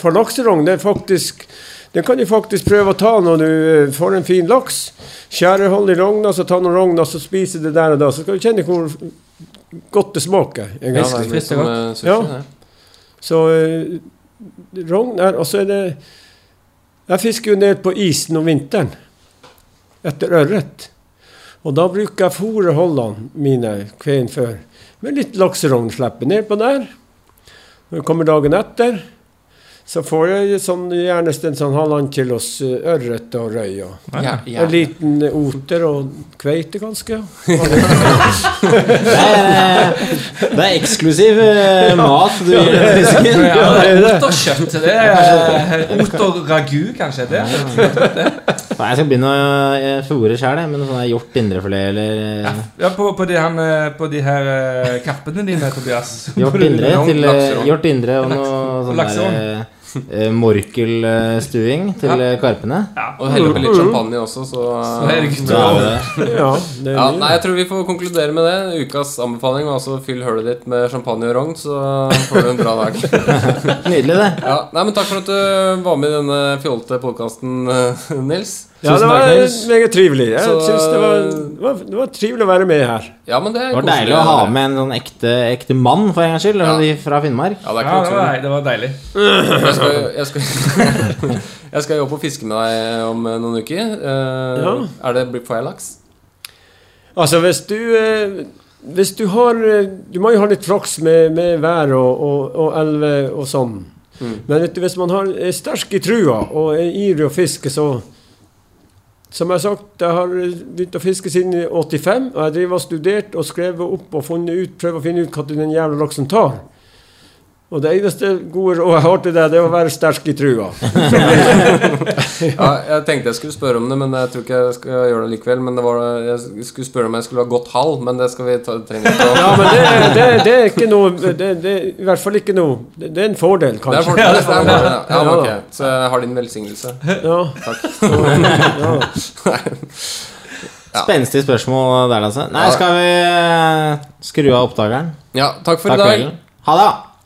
S6: For lakserogn, det er faktisk Den kan du faktisk prøve å ta når du eh, får en fin laks. Skjære hold i rogna, så ta noen rogna, så spiser det der og da. Så skal du kjenne hvor godt det smaker.
S5: Ja, det er sushi,
S6: Ja. Så eh, rogn er Og så er det Jeg fisker jo ned på isen om vinteren etter ørret. Og da bruker jeg fòrholdene mine kvelden før med litt lakserogn. Slipper ned på der. Når det kommer dagen etter, så får jeg sånn, gjerne en sånn halvannen kilos ørret og røy. Og
S5: Ja,
S6: en liten oter og kveite, kanskje. <laughs>
S3: Det er, det er eksklusiv eh, mat du gir den fisken.
S4: Ja, det er
S6: det.
S4: oterkjøtt. Det er oter-ragu, kanskje. Det
S3: Nei, Jeg skal begynne å eh, fôre sjøl, med noe sånn hjort indrefilet eller eh,
S4: Ja, på, på, de, her, på de her eh, kappene dine, Tobias.
S3: Hjort indre til. Hjort indre og noe sånn der Morkelstuing til ja. karpene.
S5: Og helle oppi litt champagne også, så
S4: Så det
S6: Ja, det
S5: ja. Nei, jeg tror vi får konkludere med det. Ukas anbefaling var altså fyll hølet ditt med champagne og rogn, så får du en bra dag. <laughs>
S3: nydelig, det.
S5: Ja, nei, men Takk for at du var med i denne fjollete podkasten, Nils.
S6: Ja, det var meget trivelig. Jeg
S5: Så-
S6: synes det var, det, var, det var trivelig å være med her.
S5: Ja, men det er
S3: Det var deilig å ha med en sånn ekte, ekte mann, for en gangs skyld.
S5: Ja.
S3: Fra Finnmark.
S5: Ja, det er
S4: Ja, det var, det var deilig.
S5: Jeg skal, jeg, skal, <laughs> jeg skal jo opp og fiske med deg om eh, noen uker. Eh,
S6: Ja.
S5: Er det får jeg laks?
S6: Altså, hvis du eh, Hvis du har eh, Du må jo ha litt flaks med, med vær og, og, og elver og sånn.
S5: Mm.
S6: Men vet du, hvis man har, er sterk i trua og er ivrig å fiske, så Som jeg har sagt, jeg har begynt å fiske siden 85. Og jeg driver og studert og skrevet opp og funnet ut, prøver å finne ut hva den jævla laksen tar. Og det eneste gode rådet jeg har til deg, det er å være sterk i trua. <laughs>
S5: Ja, jeg tenkte jeg skulle spørre om det, men jeg tror ikke jeg skal gjøre det likevel. Men det var, jeg skulle spørre om jeg skulle ha gått halv, men det skal vi ta, trenger ikke å
S6: Ja, men det, det, det er ikke noe det, det I hvert fall ikke noe Det, det er en fordel,
S5: Det er
S6: kanskje.
S5: fordel, det er fordel, ja. <laughs> ja,
S6: Ja,
S5: ok. Så jeg har din velsignelse.
S6: Ja. takk. <laughs>
S3: Spenstig spørsmål der, altså. Nei, skal vi eh, skru av opptakeren?
S5: Ja, takk for
S3: Takk
S5: i dag.
S3: kvelden. Ha det.